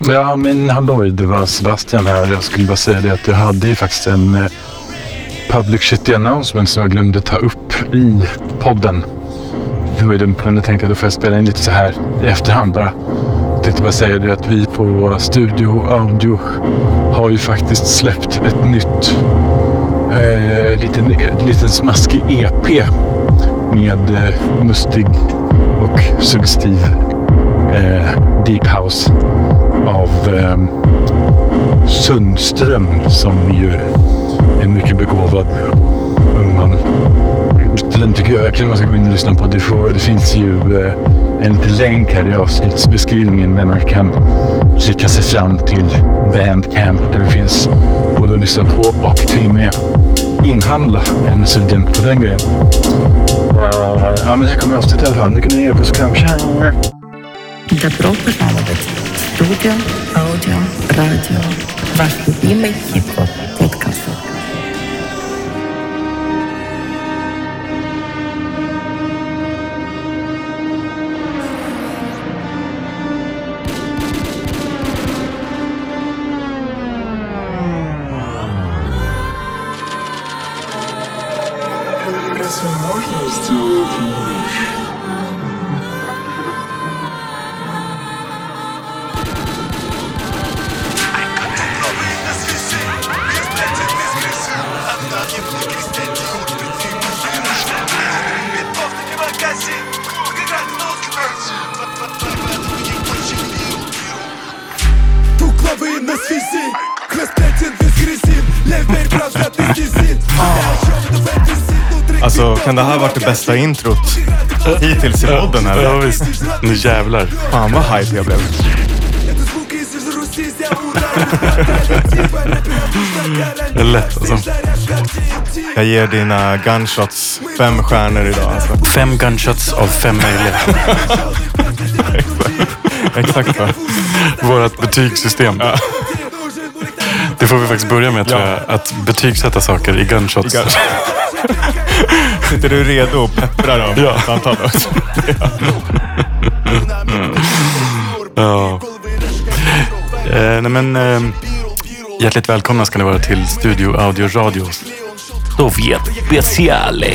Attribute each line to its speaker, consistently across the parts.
Speaker 1: Ja, men halloj, det var Sebastian här. Jag skulle bara säga det att jag hade ju faktiskt en eh, public shitty announcement som jag glömde ta upp i podden. Det var ju dumt, men jag tänkte att då får jag spela in lite så här i efterhand bara. Jag tänkte bara säga det att vi på Studio Audio har ju faktiskt släppt ett nytt eh, liten, liten smaskig EP med eh, mustig och suggestiv eh, deep house av eh, Sundström som ju är mycket begåvad ung man. Den tycker jag verkligen man ska gå in och lyssna på. Det, får, det finns ju eh, en liten länk här i avsnittsbeskrivningen där man kan klicka sig fram till Bandcamp där det finns både att lyssna på och till och med inhandla en student på den grejen. Ja, men det kommer avsnittet i alla fall. Nu kan ni ge puss och kram.
Speaker 2: Добро пожаловать в студию аудио радио. Ваш любимый хип-хоп подкаст.
Speaker 3: Alltså, kan det här varit det bästa introt hittills i podden? Eller?
Speaker 1: Ja, visst. Nu jävlar.
Speaker 3: Fan vad hype jag blev.
Speaker 1: det är lätt alltså.
Speaker 3: Jag ger dina gunshots fem stjärnor idag. Alltså.
Speaker 1: Fem gunshots av fem möjliga.
Speaker 3: Exakt va?
Speaker 1: Vårt betygssystem. Ja. Det får vi faktiskt börja med tror jag. Att betygsätta saker i gunshots.
Speaker 3: I gunshots. Sitter du redo och pepprar dem?
Speaker 1: Ja.
Speaker 3: Samtal också?
Speaker 1: Ja. Eh, nej men, eh, hjärtligt välkomna ska ni vara till Studio Audio Radio. Sovjet speciale.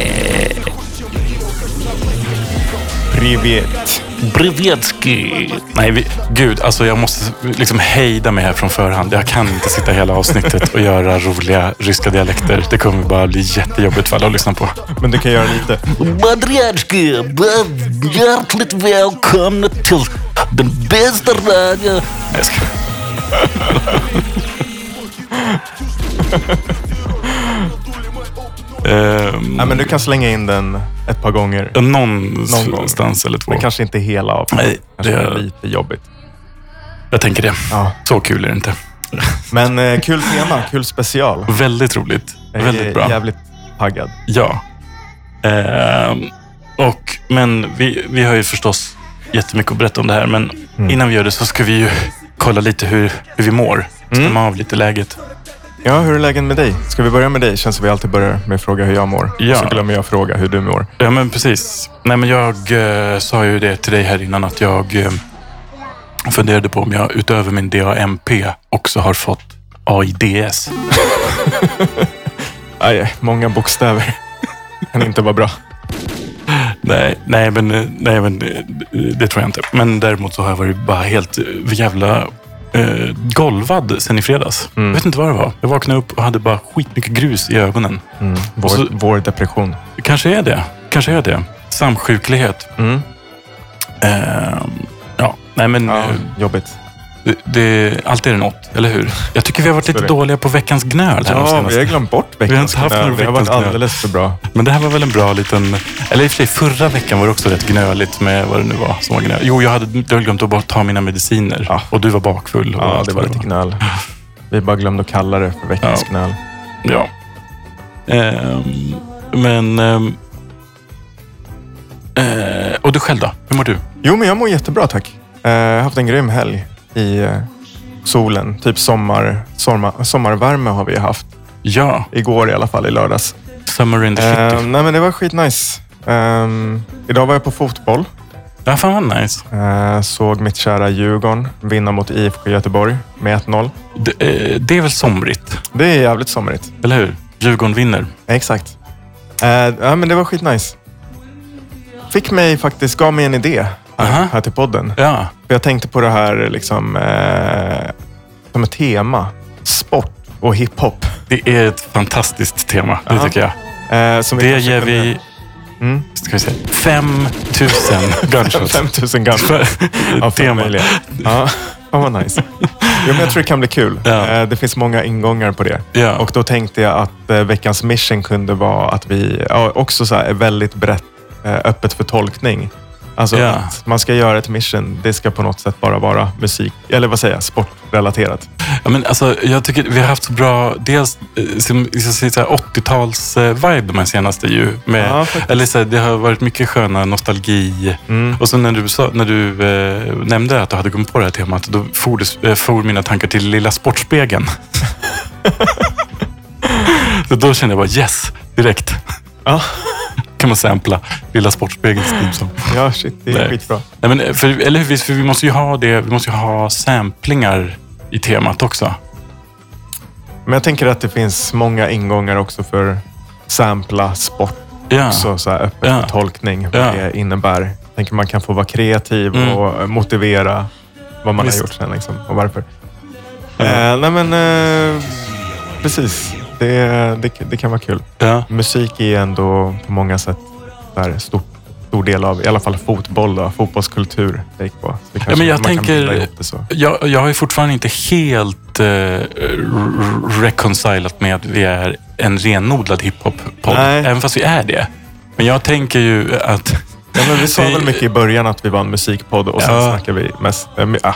Speaker 3: Privet.
Speaker 1: Brevedski. Nej, vi, gud, alltså jag måste liksom hejda mig här från förhand. Jag kan inte sitta hela avsnittet och göra roliga ryska dialekter. Det kommer bara bli jättejobbigt för alla att lyssna på.
Speaker 3: Men du kan göra lite.
Speaker 4: Brevedski, hjärtligt välkomna till den bästa radion.
Speaker 1: Nej, jag ska... Ehm,
Speaker 3: Nej, men du kan slänga in den ett par gånger.
Speaker 1: någonstans
Speaker 3: gång.
Speaker 1: eller två.
Speaker 3: Men kanske inte hela av.
Speaker 1: Nej,
Speaker 3: kanske
Speaker 1: det-
Speaker 3: är lite jobbigt.
Speaker 1: Jag tänker det.
Speaker 3: Ja.
Speaker 1: Så kul är det inte.
Speaker 3: Men eh, kul tema, kul special.
Speaker 1: Väldigt roligt.
Speaker 3: Jag är
Speaker 1: Väldigt bra.
Speaker 3: jävligt taggad.
Speaker 1: Ja. Ehm, och, men vi, vi har ju förstås jättemycket att berätta om det här. Men
Speaker 3: Mm.
Speaker 1: innan vi gör det så ska vi ju kolla lite hur, hur vi mår. Stämma av lite läget.
Speaker 3: Ja, hur är läget med dig? Ska vi börja med dig? Känns som vi alltid börjar med att fråga hur jag mår.
Speaker 1: Ja.
Speaker 3: Så glömmer jag fråga hur du mår.
Speaker 1: Ja, men precis. Nej, men jag eh, sa ju det till dig här innan att jag eh, funderade på om jag utöver min DAMP också har fått AIDS.
Speaker 3: Aj, många bokstäver. kan inte vara bra.
Speaker 1: Nej, nej, men, eh, nej, men det, det tror jag inte. Men däremot så har jag varit bara helt eh, jävla eh, golvad sen i fredags.
Speaker 3: Mm.
Speaker 1: Jag vet inte vad det var. Jag vaknade upp och hade bara skitmycket grus i ögonen.
Speaker 3: Mm. Vår,
Speaker 1: så-
Speaker 3: vår depression.
Speaker 1: Kanske är det. Kanske är det. Samsjuklighet.
Speaker 3: Mm.
Speaker 1: Ehm, ja, nej men
Speaker 3: Ja,
Speaker 1: eh,
Speaker 3: jobbigt.
Speaker 1: Det, det, alltid är det något, eller hur? Jag tycker vi har varit lite dåliga på veckans gnöl här
Speaker 3: Ja, vi har glömt bort
Speaker 1: Vi har
Speaker 3: veckans
Speaker 1: inte haft någon
Speaker 3: Det har varit
Speaker 1: veckans
Speaker 3: alldeles för bra.
Speaker 1: Men det här var väl en bra liten... Eller i och för sig, förra veckan var det också rätt gnöligt med vad det nu var som var gnöligt. Jo, jag hade, jag hade glömt att bara ta mina mediciner.
Speaker 3: Ja.
Speaker 1: Och du var bakfull. Och
Speaker 3: Ja, det var lite gnöl. Vi bara glömde att kalla det för veckans
Speaker 1: Ja.
Speaker 3: knöl.
Speaker 1: Ja. Ehm, men... ehm, eh, och du själv då? Hur mår du?
Speaker 3: Jo, men jag mår jättebra tack. Eh, Jag har haft en grym helg i eh, solen. Typ sommar, sommar, sommarvärme har vi haft.
Speaker 1: Ja,
Speaker 3: Igår i alla fall, i lördags.
Speaker 1: Summer in the city.
Speaker 3: nej, men det var skitnice. Um, idag var jag på fotboll.
Speaker 1: Ja, fan vad nice.
Speaker 3: Eh, såg mitt kära Djurgården vinna mot IFK Göteborg med 1-0.
Speaker 1: Det, eh, det är väl somrigt,
Speaker 3: Det är jävligt somrigt.
Speaker 1: eller hur? Djurgården vinner.
Speaker 3: Exakt. Ja, men det var skitnice. Fick mig faktiskt, gav mig en idé. Här, här till podden.
Speaker 1: Ja,
Speaker 3: För jag tänkte på det här liksom, eh, som ett tema. Sport och hiphop.
Speaker 1: det är ett fantastiskt tema. Det tycker jag.
Speaker 3: Eh, som
Speaker 1: Det ger vi
Speaker 3: Mm.
Speaker 1: ska vi säga, 5 000 gunshots.
Speaker 3: 5000 gun. Ja,
Speaker 1: Tema.
Speaker 3: Ja, fan vad nice. Jo, men jag tror det kan bli kul.
Speaker 1: Ja.
Speaker 3: Eh, Det finns många ingångar på det.
Speaker 1: Ja.
Speaker 3: Och då tänkte jag att eh, veckans mission kunde vara att vi ja, också så här, är väldigt brett eh, öppet för tolkning. Alltså
Speaker 1: Ja.
Speaker 3: att man ska göra ett mission. Det ska på något sätt bara vara musik, eller vad säger jag, sportrelaterat.
Speaker 1: Ja, men alltså, jag tycker vi har haft så bra, dels eh, som, jag ska säga så här, 80-tals-vibe de här senaste ju. Med,
Speaker 3: Ja,
Speaker 1: eller så här, det har varit mycket sköna nostalgi.
Speaker 3: Mm.
Speaker 1: Och så när du, sa, när du eh, nämnde att du hade kommit på det här temat, då for, det, eh, for mina tankar till Lilla Sportspegeln. så då kände jag bara yes, direkt.
Speaker 3: Ja.
Speaker 1: Kan man sampla Lilla Sportspegelns teamsång.
Speaker 3: ja, shit, det är
Speaker 1: Nej.
Speaker 3: skitbra.
Speaker 1: Nej, men, för, eller hur? För vi måste ju ha det. Vi måste ju ha samplingar i temat också.
Speaker 3: Men jag tänker att det finns många ingångar också för sampla sport.
Speaker 1: Ja.
Speaker 3: Också så här öppet för tolkning, vad
Speaker 1: Ja.
Speaker 3: det innebär. Jag tänker man kan få vara kreativ
Speaker 1: Mm.
Speaker 3: och eh, motivera vad man
Speaker 1: Visst.
Speaker 3: har gjort sen liksom, och varför. Eh, nej men eh, precis, det, det, det kan vara kul.
Speaker 1: Ja.
Speaker 3: Musik är ändå på många sätt där stor, stor del av, i alla fall fotboll, då, fotbollskultur. Take på. Så det kanske
Speaker 1: men jag tänker-
Speaker 3: det.
Speaker 1: Jag, jag har ju fortfarande inte helt eh, reconcilat med att vi är en renodlad hiphop-podd. Även fast vi är det. Men jag tänker ju att...
Speaker 3: Ja, men vi sa väl mycket i början att vi var en musikpodd och sen
Speaker 1: Ja.
Speaker 3: snackar vi mest... Äh.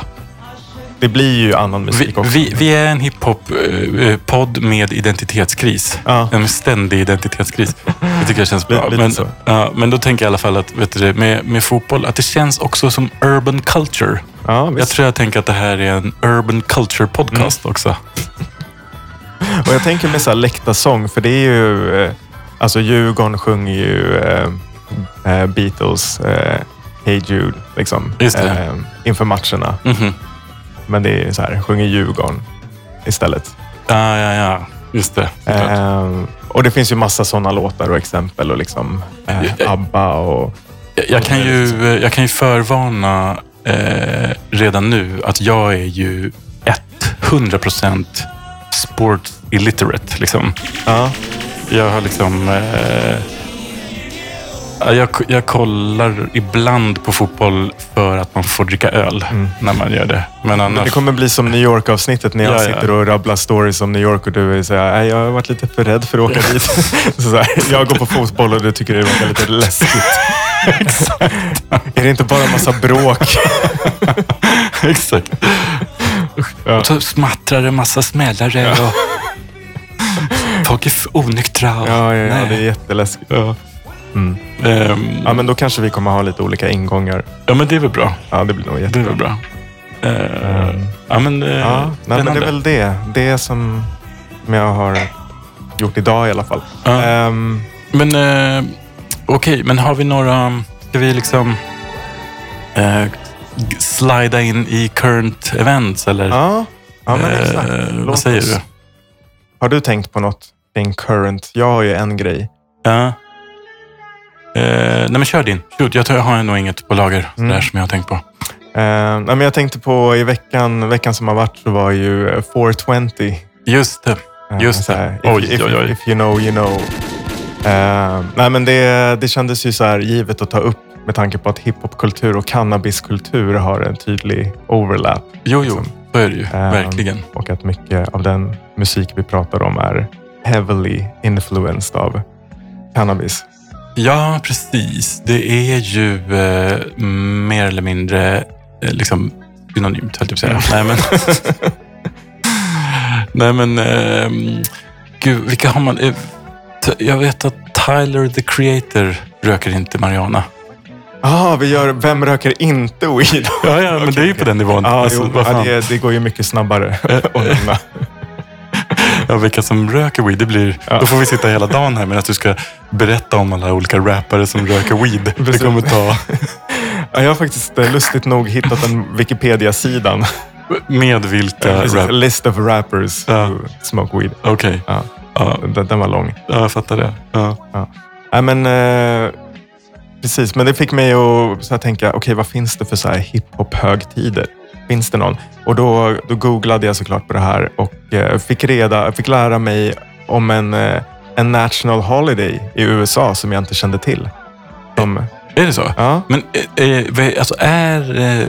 Speaker 3: Det blir ju annan musik
Speaker 1: Vi,
Speaker 3: också.
Speaker 1: vi, vi är en hiphop-podd med identitetskris.
Speaker 3: Ja.
Speaker 1: En ständig identitetskris. Det tycker jag känns bra.
Speaker 3: Lite
Speaker 1: Men, ja, men då tänker jag i alla fall att vet du, med, med fotboll, att det känns också som urban culture.
Speaker 3: ja,
Speaker 1: Jag
Speaker 3: visst.
Speaker 1: tror jag tänker att det här är en urban culture podcast
Speaker 3: Mm.
Speaker 1: också.
Speaker 3: Och jag tänker med så här läktarsång, för det är ju... Eh, alltså Djurgården sjunger ju eh, eh, Beatles eh, Hey Jude liksom, eh, inför matcherna.
Speaker 1: Mhm.
Speaker 3: Men det är så här, sjunger Djurgården istället.
Speaker 1: Ja, ja, ja. Just det. såklart.
Speaker 3: Eh, och det finns ju massa sådana låtar och exempel och liksom eh. ABBA och...
Speaker 1: Jag, jag, kan ju, jag kan ju förvarna eh, redan nu att jag är ju 100% sport illiterate. Liksom.
Speaker 3: Ja,
Speaker 1: Jag har liksom... Eh, jag, jag kollar ibland på fotboll för att man får dricka öl när man gör det. Men annars...
Speaker 3: Det kommer bli som New York-avsnittet när jag
Speaker 1: Ja, ja.
Speaker 3: sitter och rabblar stories om New York och du "Nej, jag har varit lite för rädd för att åka dit. så här, jag går på fotboll och du tycker det verkar lite läskigt. är det inte bara en massa bråk?
Speaker 1: Exakt.
Speaker 3: Ja.
Speaker 1: Och så smattrar det massa smällare och folk är onyktra. och-
Speaker 3: Ja, ja, ja det är jätteläskigt.
Speaker 1: Ja.
Speaker 3: Mm.
Speaker 1: Ehm,
Speaker 3: Ja, men då kanske vi kommer ha lite olika ingångar.
Speaker 1: ja, men det är väl bra.
Speaker 3: Ja, det blir nog
Speaker 1: Det är
Speaker 3: jättebra.
Speaker 1: väl bra. Eh, ja, men, eh,
Speaker 3: Ja, nej, men det är väl det. Det som, jag har gjort idag i alla fall.
Speaker 1: Ja.
Speaker 3: Ehm,
Speaker 1: Men eh, okej, men har vi några... Ska vi liksom g- slida in i current events eller?
Speaker 3: ja, ja, men exakt. Låt
Speaker 1: vad säger
Speaker 3: oss-
Speaker 1: du?
Speaker 3: Har du tänkt på något kring current? Jag har ju en grej.
Speaker 1: Ja. Eh, nej men kör din. Shoot, jag tror jag har nog inget på lager
Speaker 3: Mm.
Speaker 1: där som jag har tänkt på.
Speaker 3: Eh, nej, men jag tänkte på i veckan, veckan som har varit så var ju eh, 420.
Speaker 1: Just det.
Speaker 3: Eh,
Speaker 1: Just
Speaker 3: så
Speaker 1: det.
Speaker 3: if,
Speaker 1: Oj,
Speaker 3: if,
Speaker 1: oj, oj.
Speaker 3: if you know, you know. Eh, nej, men det, det kändes ju så här givet att ta upp med tanke på att hiphopkultur och cannabiskultur har en tydlig overlap.
Speaker 1: Jo, jo.
Speaker 3: Liksom.
Speaker 1: Så är det ju.
Speaker 3: Ehm,
Speaker 1: Verkligen.
Speaker 3: Och att mycket av den musik vi pratar om är heavily influenced av cannabis.
Speaker 1: Ja, precis. Det är ju eh, mer eller mindre eh, liksom synonymt, höll jag på att säga. Nej, men... Nej, men... ehm, gud, vilka har man... eh, t- jag vet att Tyler the Creator röker inte marijuana.
Speaker 3: Ah, vi gör Vem röker inte weed?
Speaker 1: Ja, ja men det är ju på den nivån.
Speaker 3: Ja,
Speaker 1: Alltså,
Speaker 3: jo,
Speaker 1: vad
Speaker 3: ja,
Speaker 1: fan.
Speaker 3: det, det går ju mycket snabbare att nämna.
Speaker 1: Ja, vilka som röker weed, det blir...
Speaker 3: Ja.
Speaker 1: Då får vi sitta hela dagen här med att du ska berätta om alla olika rappare som röker weed. Det
Speaker 3: Precis.
Speaker 1: kommer ta...
Speaker 3: Ja, Jag har faktiskt eh, lustigt nog hittat den Wikipedia-sidan.
Speaker 1: Med vilka rap...
Speaker 3: List of rappers
Speaker 1: Ja.
Speaker 3: who smoke weed.
Speaker 1: Okej.
Speaker 3: Ja,
Speaker 1: Ja,
Speaker 3: den, den var lång.
Speaker 1: ja, jag fattar det. Ja.
Speaker 3: Nej, men, eh, precis, men det fick mig att så här, tänka, okej vad finns det för så här hiphop-högtider? Finns det någon? Och då, då googlade jag såklart på det här och eh, fick, reda, fick lära mig om en, eh, en national holiday i USA som jag inte kände till. Som,
Speaker 1: Är det så?
Speaker 3: ja,
Speaker 1: Men eh, eh, alltså, är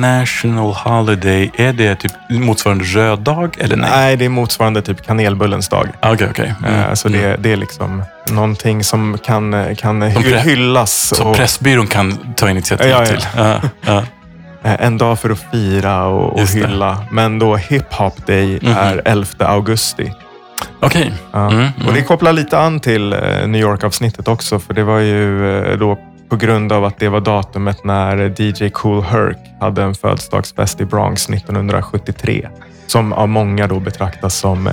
Speaker 1: National Holiday, är det typ motsvarande röd dag eller nej?
Speaker 3: nej, det är motsvarande typ kanelbullens dag.
Speaker 1: Ah, Okej, okej. Mm.
Speaker 3: Eh, Så det, det är liksom någonting som kan, kan
Speaker 1: Som
Speaker 3: hyllas.
Speaker 1: Så
Speaker 3: och-
Speaker 1: Pressbyrån kan ta initiativ
Speaker 3: Ja, ja.
Speaker 1: till? Ja, ja.
Speaker 3: Eh, En dag för att fira och, och hylla. Men då Hip Hop Day
Speaker 1: Mhm.
Speaker 3: är 11 augusti.
Speaker 1: Okej.
Speaker 3: Ja.
Speaker 1: Mm,
Speaker 3: Och det
Speaker 1: mm.
Speaker 3: kopplar lite an till eh, New York-avsnittet också. För det var ju eh, då på grund av att det var datumet när DJ Cool Herc hade en födelsedagsfest i Bronx 1973. Som av många då betraktas som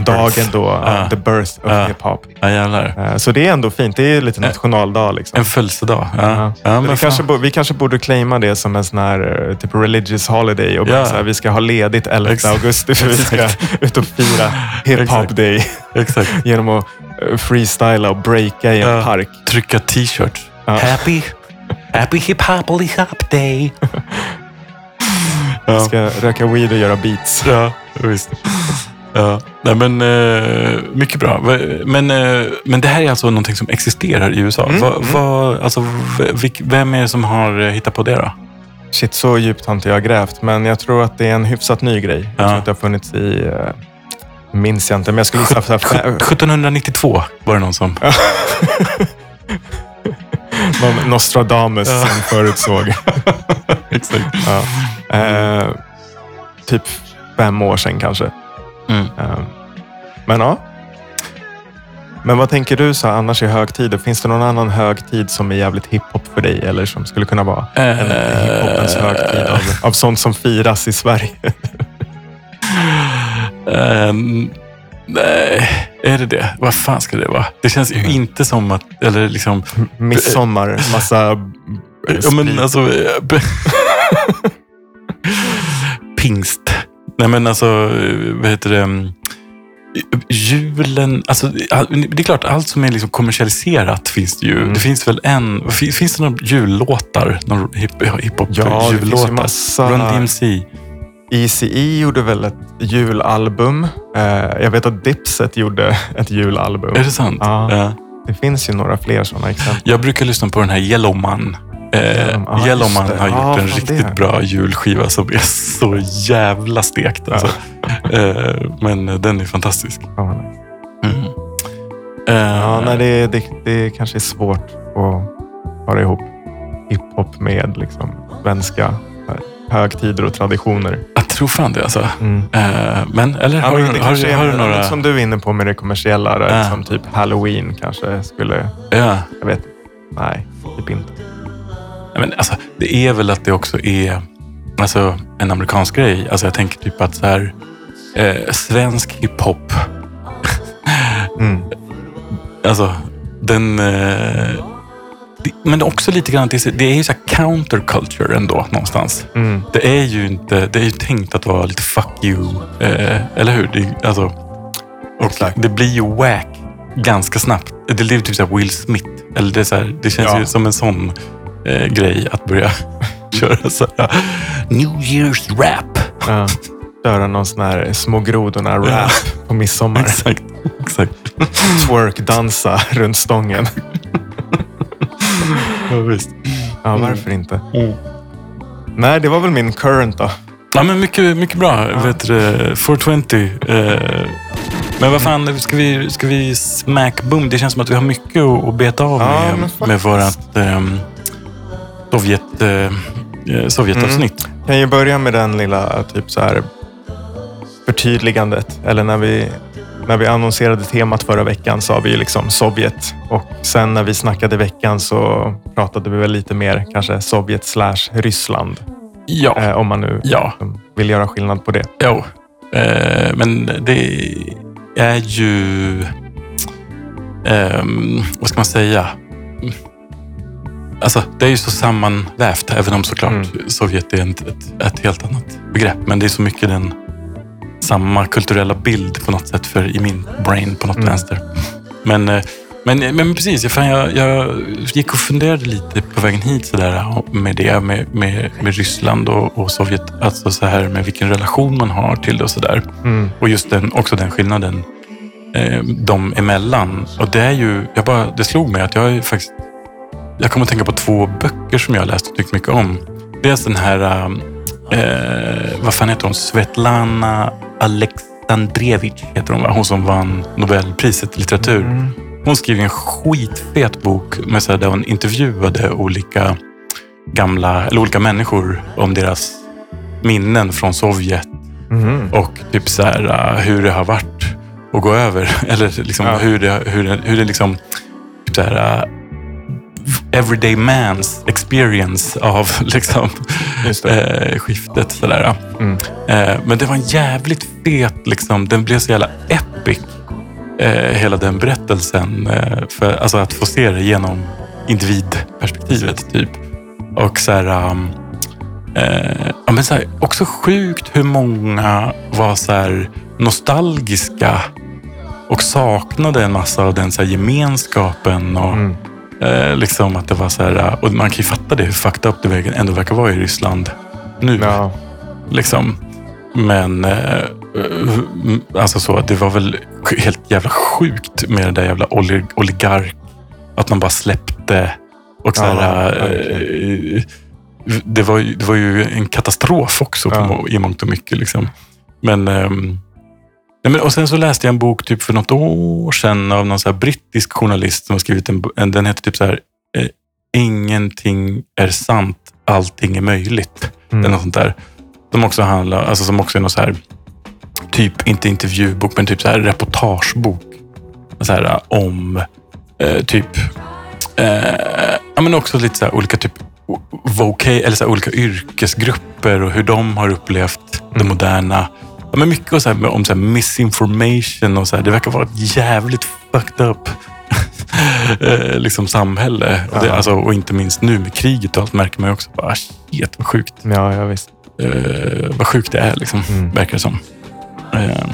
Speaker 3: dagen då,
Speaker 1: Ja.
Speaker 3: uh, the birth of
Speaker 1: Ja.
Speaker 3: hip-hop.
Speaker 1: Ja, jävlar.
Speaker 3: Eh, Så det är ändå fint. Det är lite nationaldag. Liksom.
Speaker 1: En födelsedag. Ja.
Speaker 3: Ja. Vi, kanske, vi kanske borde claima det som en sån här eh, typ religious holiday och
Speaker 1: Ja.
Speaker 3: så här, vi ska ha ledigt 11
Speaker 1: Exakt.
Speaker 3: augusti för vi ska ut och fira hip hop
Speaker 1: Exakt.
Speaker 3: day
Speaker 1: Exakt.
Speaker 3: genom att eh, freestyla och breaka i en
Speaker 1: Ja.
Speaker 3: park.
Speaker 1: Trycka t-shirt.
Speaker 3: Ja.
Speaker 1: Happy, happy hip hop hop day.
Speaker 3: Vi ska röka weed och göra beats.
Speaker 1: Ja, visst. Ja. Nej, men, eh, mycket bra. Men, eh, men det här är alltså någonting som existerar i USA.
Speaker 3: Mm,
Speaker 1: Va,
Speaker 3: mm.
Speaker 1: va, alltså, vilk, vem är det som har eh, hittat på det då?
Speaker 3: Shit, så djupt har inte jag grävt, men jag tror att det är en hyfsat ny grej. Jag
Speaker 1: Ja.
Speaker 3: tror att det har funnits i, eh, minns jag inte, men jag skulle gissa för
Speaker 1: Sjut- 1792 var det någon som...
Speaker 3: någon Nostradamus
Speaker 1: Ja.
Speaker 3: som förutsåg.
Speaker 1: Exakt.
Speaker 3: Ja. Eh, typ fem år sedan kanske.
Speaker 1: Mm.
Speaker 3: Eh, Men ja. Men vad tänker du så annars i högtider? Finns det någon annan högtid som är jävligt hiphop för dig? Eller som skulle kunna vara en
Speaker 1: Eh,
Speaker 3: hiphopens högtid av, av sånt som firas i Sverige?
Speaker 1: Ehm, nej, är det det? Vad fan ska det vara? Det känns ju inte som att... Eller liksom...
Speaker 3: Midsommar, massa eh,
Speaker 1: Ja, men alltså... eh, Pingst. Nej, men alltså, eh, vad heter det? mm, Julen, alltså, all- det är klart, allt som är liksom kommersialiserat finns det ju.
Speaker 3: Mm.
Speaker 1: Det finns väl en, fin- finns det några jullåtar? Några hip- hiphop
Speaker 3: Ja, det finns ju massa-
Speaker 1: Run DMC.
Speaker 3: ECE gjorde väl ett julalbum. Eh, jag vet att Dipset gjorde ett julalbum.
Speaker 1: Är det sant?
Speaker 3: Ja.
Speaker 1: Ja.
Speaker 3: Det finns ju några fler sådana exempel.
Speaker 1: Jag brukar lyssna på den här Yellowman. Eh,
Speaker 3: Yellowman just det.
Speaker 1: har gjort
Speaker 3: Ja,
Speaker 1: en riktigt
Speaker 3: det.
Speaker 1: bra julskiva som är så jävla stekt. Alltså. Eh, men den är fantastisk. Mm. Eh,
Speaker 3: Ja, nej, det, det, det kanske är svårt att para ihop hiphop med liksom, svenska högtider och traditioner.
Speaker 1: Jag tror fan det alltså.
Speaker 3: Mm.
Speaker 1: Eh, men, eller
Speaker 3: Ja,
Speaker 1: har,
Speaker 3: men
Speaker 1: du, har, du- har du några?
Speaker 3: som du är inne på med det kommersiella,
Speaker 1: Ja.
Speaker 3: som typ halloween kanske skulle...
Speaker 1: Ja.
Speaker 3: Jag vet Nej, typ inte.
Speaker 1: Men, alltså, det är väl att det också är alltså, en amerikansk grej. Alltså, jag tänker typ att så här, eh, svensk hiphop,
Speaker 3: Mm.
Speaker 1: alltså den... Eh, det, men också lite grann, det är, det är ju så här counterculture ändå någonstans.
Speaker 3: Mm.
Speaker 1: Det är ju inte, det är ju tänkt att vara lite fuck you, eh, eller hur? Det, alltså, och
Speaker 3: Exakt.
Speaker 1: det blir ju wack ganska snabbt. Det blir typ så Will Smith. Eller det, är så här, det känns
Speaker 3: Ja.
Speaker 1: ju som en sån eh, grej att börja köra så här, New Year's rap.
Speaker 3: Ja. Göra någon sån här små grodorna-rap på midsommar.
Speaker 1: Exakt. Exakt.
Speaker 3: Twerk-dansa runt stången.
Speaker 1: Ja, visst.
Speaker 3: Ja, varför inte? Nej, det var väl min current då.
Speaker 1: Ja, men mycket, mycket bra. Vet du, det, 420. Eh, men vad fan, ska vi, ska vi smack boom? Det känns som att vi har mycket att, beta av
Speaker 3: Ja,
Speaker 1: med, med vårat ehm, Sovjet, eh, eh, Sovjetavsnitt.
Speaker 3: kan ju börja med den lilla typ så här förtydligandet. Eller när vi, när vi annonserade temat förra veckan sa vi ju liksom Sovjet. Och sen när vi snackade veckan så pratade vi väl lite mer kanske Sovjet slash Ryssland.
Speaker 1: Ja,
Speaker 3: Eh, om man nu
Speaker 1: ja,
Speaker 3: liksom vill göra skillnad på det.
Speaker 1: jo. Eh, men det är ju... ehm, vad ska man säga? Alltså, det är ju så sammanvävt, även om såklart
Speaker 3: Mm.
Speaker 1: Sovjet är ett, ett, ett helt annat begrepp. Men det är så mycket den samma kulturella bild på något sätt för i min brain på något
Speaker 3: Mm.
Speaker 1: vänster. Men, eh, men, men precis, fan, jag, jag gick och funderade lite på vägen hit så där, med det, med, med, med Ryssland och, och Sovjet. Alltså så här med vilken relation man har till det och sådär.
Speaker 3: Mm.
Speaker 1: Och just den, också den skillnaden eh, dem emellan. Och det är ju, jag bara, det slog mig att jag är faktiskt, jag kommer att tänka på två böcker som jag har läst och tyckt mycket om. Dels den här, eh, vad fan heter hon? Svetlana Alexandrevich heter hon va? Hon som vann Nobelpriset i litteratur.
Speaker 3: Mm.
Speaker 1: Hon skrev en skitfet bok med så här, där hon intervjuade olika gamla, eller olika människor om deras minnen från Sovjet
Speaker 3: Mhm.
Speaker 1: och typ så här, uh, hur det har varit att gå över. Eller liksom
Speaker 3: Ja.
Speaker 1: hur, det, hur, det, hur det liksom... Typ så här, uh, everyday mans experience av liksom, eh, skiftet. Så där.
Speaker 3: Mm.
Speaker 1: Eh, men det var en jävligt fet, liksom, den blev så jävla epic. Eh, hela den berättelsen. Eh, för, alltså att få se det genom individperspektivet. Typ. Och så här, um, eh, ja, men så här, också sjukt hur många var så här nostalgiska och saknade en massa av den så här gemenskapen. Och,
Speaker 3: Mm.
Speaker 1: Eh, liksom att det var så här, och man kan ju fatta det, hur fucked up det ändå verkar vara i Ryssland nu.
Speaker 3: Ja.
Speaker 1: Liksom. Men eh, eh, alltså så, det var väl helt jävla sjukt med det där jävla olig- oligark. Att man bara släppte. Och så
Speaker 3: Ja,
Speaker 1: här,
Speaker 3: verkligen.
Speaker 1: eh, det, var, det var ju en katastrof också på
Speaker 3: Ja.
Speaker 1: må- i mångt och mycket. Liksom. Men, ehm, nej, men, och sen så läste jag en bok typ för något år sedan av någon så här brittisk journalist som har skrivit en, bo- en den heter typ så här eh, Ingenting är sant, allting är möjligt.
Speaker 3: Mm.
Speaker 1: Eller sånt där. Som också handlar, alltså som också är någon så här, typ, inte intervjubok, men typ så här reportagebok. Så här om, eh, typ, eh, ja men också lite så här olika typ voca, eller så här olika yrkesgrupper och hur de har upplevt det moderna. Ja, men mycket så här, om så här misinformation och så här. Det verkar vara ett jävligt fucked up eh, liksom samhälle. Och, det, alltså, och inte minst nu med kriget och allt märker man ju också. Bara, shit vad sjukt
Speaker 3: Ja, ja, visst.
Speaker 1: eh, vad sjukt det är, liksom,
Speaker 3: Mm.
Speaker 1: verkar det som. Eh,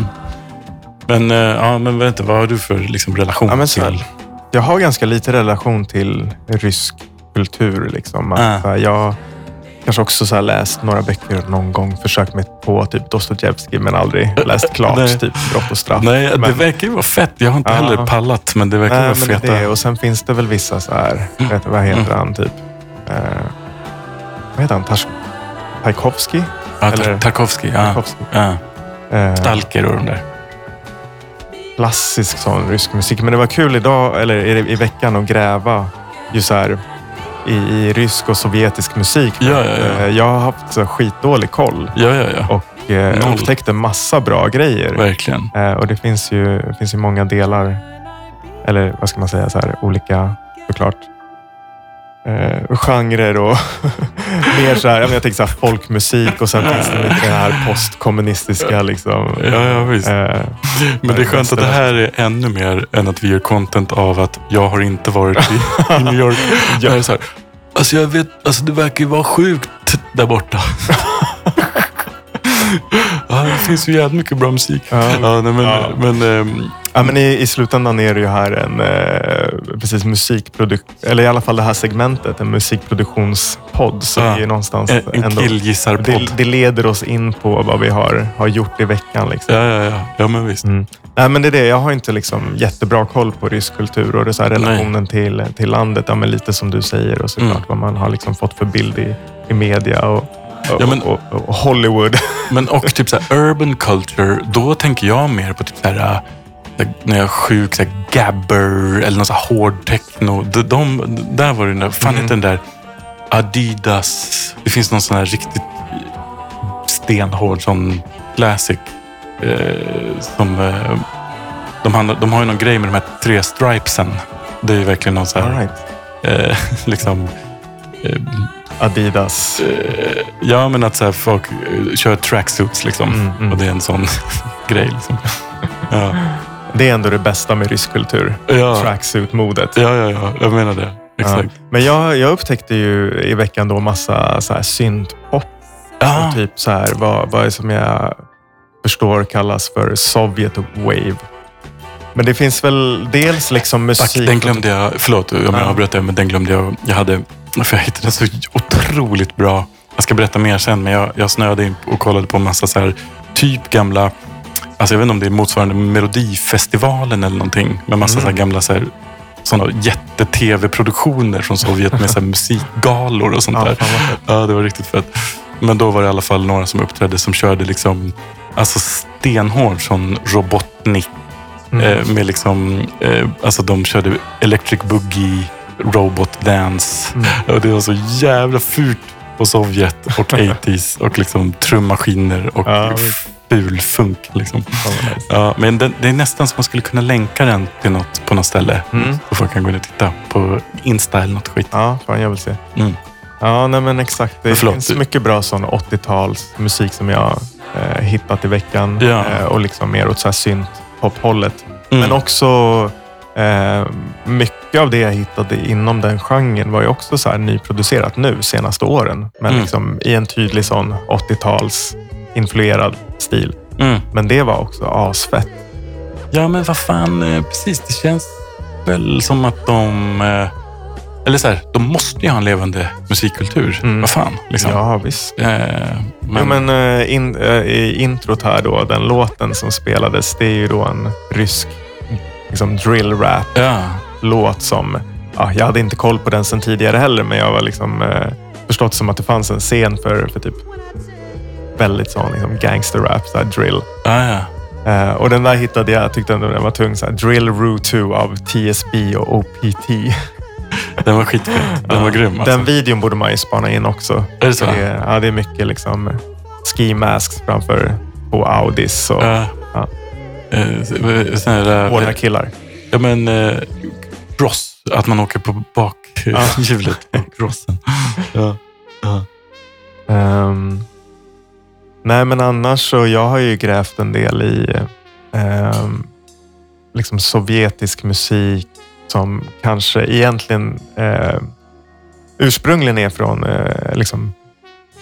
Speaker 1: men, eh, ja, men inte, vad har du för liksom, relation
Speaker 3: Ja, men
Speaker 1: till?
Speaker 3: Jag har ganska lite relation till rysk kultur. Liksom. Att,
Speaker 1: Ah.
Speaker 3: äh, Jag kanske också så här läst några böcker någon gång. Försökt mig på typ Dostojevskij men aldrig läst klart.
Speaker 1: Nej.
Speaker 3: typ Brott och straff.
Speaker 1: Nej, det
Speaker 3: men-
Speaker 1: verkar ju vara fett. Jag har inte
Speaker 3: Ja.
Speaker 1: heller pallat, men det verkar
Speaker 3: Nej,
Speaker 1: vara
Speaker 3: det
Speaker 1: feta.
Speaker 3: det. Och sen finns det väl vissa så här, vet du, vad heter
Speaker 1: Mm.
Speaker 3: han typ? Eh, vad heter han? Tars- Tchaikovsky?
Speaker 1: Ja,
Speaker 3: eller-
Speaker 1: Tar- Tarkovsky. Ja.
Speaker 3: Tchaikovsky.
Speaker 1: Ja.
Speaker 3: Eh,
Speaker 1: Stalker och de där.
Speaker 3: klassisk sån rysk musik. Men det var kul idag, eller i, i veckan, att gräva ju så här, i, i rysk och sovjetisk musik.
Speaker 1: Ja, ja, ja.
Speaker 3: Eh, Jag har haft så skitdålig koll
Speaker 1: Ja, ja, ja.
Speaker 3: och eh, upptäckte massa bra grejer.
Speaker 1: Verkligen.
Speaker 3: Eh, och det finns ju, finns ju många delar, eller vad ska man säga, så här, olika såklart eh, genrer och mer så här, jag tänker så här, folkmusik och sen finns det mycket det här postkommunistiska. Liksom,
Speaker 1: Ja, ja, visst.
Speaker 3: eh,
Speaker 1: Men det är skönt att det här är ännu mer än att vi gör content av att jag har inte varit i, i New York. Här är så här, alltså jag vet, alltså det verkar ju vara sjukt där borta. ja, det finns ju jävligt mycket bra musik.
Speaker 3: Ja.
Speaker 1: Ja, nej, men, men ehm,
Speaker 3: Ja, men i, I slutändan är det ju här en eh, precis musikprodukt, eller i alla fall det här segmentet, en musikproduktionspodd. Så
Speaker 1: Ja.
Speaker 3: det är ju någonstans
Speaker 1: en, en
Speaker 3: ändå, det, det leder oss in på vad vi har, har gjort i veckan. Liksom.
Speaker 1: Ja, ja, ja. Ja, men visst.
Speaker 3: Mm. Nej, men det är det. Jag har inte liksom jättebra koll på rysk kultur och det så här relationen till, till landet. Ja, men lite som du säger och såklart
Speaker 1: Mm.
Speaker 3: vad man har liksom fått för bild i, i media och, och,
Speaker 1: Ja, men-
Speaker 3: och, och Hollywood.
Speaker 1: Men och typ så här, urban culture, då tänker jag mer på typ så här, när jag är sjuk, så här, gabber eller någon så här hård techno. De, de, där var det där, fan
Speaker 3: Mm.
Speaker 1: den där Adidas. Det finns någon sån här riktigt stenhård sån classic. Eh, som, eh, de, handlar, de har ju någon grej med de här tre stripesen. Det är ju verkligen någon så
Speaker 3: All
Speaker 1: här,
Speaker 3: right.
Speaker 1: eh, liksom, eh,
Speaker 3: Adidas.
Speaker 1: Eh, Ja, men att så här, folk eh, kör tracksuits liksom.
Speaker 3: Mm, mm.
Speaker 1: Och det är en sån grej. Liksom. Ja.
Speaker 3: Det är ändå det bästa med rysk kultur.
Speaker 1: Ja.
Speaker 3: Tracksuit-modet.
Speaker 1: ja, ja, ja, jag menar det. exakt.
Speaker 3: Ja. Men jag, jag upptäckte ju i veckan då massa så här syntpop
Speaker 1: Ja,
Speaker 3: och typ så här, vad, vad som jag förstår kallas för Sovjet Wave. Men det finns väl dels liksom musik...
Speaker 1: den glömde jag. Förlåt om jag
Speaker 3: Ja.
Speaker 1: avbröt dig, men den glömde jag. Jag hade, för jag hittade så otroligt bra. Jag ska berätta mer sen, men jag, jag snöade in och kollade på massa så här, typ gamla, alltså jag vet inte om det är motsvarande Melodifestivalen eller någonting, med massa så här gamla så här, sådana jätte-tv-produktioner från Sovjet med så musikgalor och sånt
Speaker 3: Ja,
Speaker 1: där. Ja, det var riktigt fett. Men då var det i alla fall några som uppträdde som körde liksom, alltså stenhård sån Robotnik
Speaker 3: Mm.
Speaker 1: Eh, med liksom, eh, alltså de körde Electric Boogie, Robot Dance.
Speaker 3: Mm.
Speaker 1: Och det var så jävla fult på Sovjet och 80s och liksom trummaskiner och
Speaker 3: Ja, visst.
Speaker 1: ful funk. Liksom. Ja, men det, det är nästan som man skulle kunna länka den till något på något ställe.
Speaker 3: Mm.
Speaker 1: Så folk kan gå in och titta på Insta eller något skit.
Speaker 3: Ja, fan jag vill se.
Speaker 1: Mm.
Speaker 3: Ja, nej men exakt. Det
Speaker 1: förlåt,
Speaker 3: finns
Speaker 1: du-
Speaker 3: mycket bra sån 80-tals musik som jag eh, hittat i veckan.
Speaker 1: Ja.
Speaker 3: Eh, och liksom mer åt så här synt-pop-hållet.
Speaker 1: Mm.
Speaker 3: Men också eh, mycket av det jag hittade inom den genren var ju också så här nyproducerat nu senaste åren. Men
Speaker 1: Mm.
Speaker 3: liksom i en tydlig sån 80-tals influerad stil.
Speaker 1: Mm.
Speaker 3: Men det var också asfett.
Speaker 1: Ja, men vad fan, eh, precis. Det känns väl som att de... eh, Eller så här, de måste ju ha en levande musikkultur.
Speaker 3: Mm.
Speaker 1: Vad fan, liksom.
Speaker 3: Ja, visst.
Speaker 1: Eh,
Speaker 3: Men,
Speaker 1: men,
Speaker 3: men eh, in, i introt här då, den låten som spelades, det är ju då en rysk liksom drill rap
Speaker 1: ja.
Speaker 3: låt som, ja, jag hade inte koll på den sen tidigare heller, men jag var liksom eh, förstått som att det fanns en scen för, för typ väldigt sån liksom gangster rap, så drill.
Speaker 1: Ja, ja.
Speaker 3: Eh, och den där hittade jag, tyckte ändå den var tung. Så här, drill Route 2 av TSB och OPT.
Speaker 1: Den var skitfet. Den var grym. Alltså.
Speaker 3: Den videon borde man ju spana in också.
Speaker 1: Är det så?
Speaker 3: Det är, ja, det är mycket liksom ski masks framför på Audis och
Speaker 1: Ja.
Speaker 3: Ja.
Speaker 1: Så- sån här, eh,
Speaker 3: hårda killar.
Speaker 1: Ja, men eh, cross. Att man åker på bakhjulet på crossen. Ja. Ja.
Speaker 3: Ehm, nej, men annars så jag har ju grävt en del i ehm, liksom sovjetisk musik som kanske egentligen eh, ursprungligen är från eh, liksom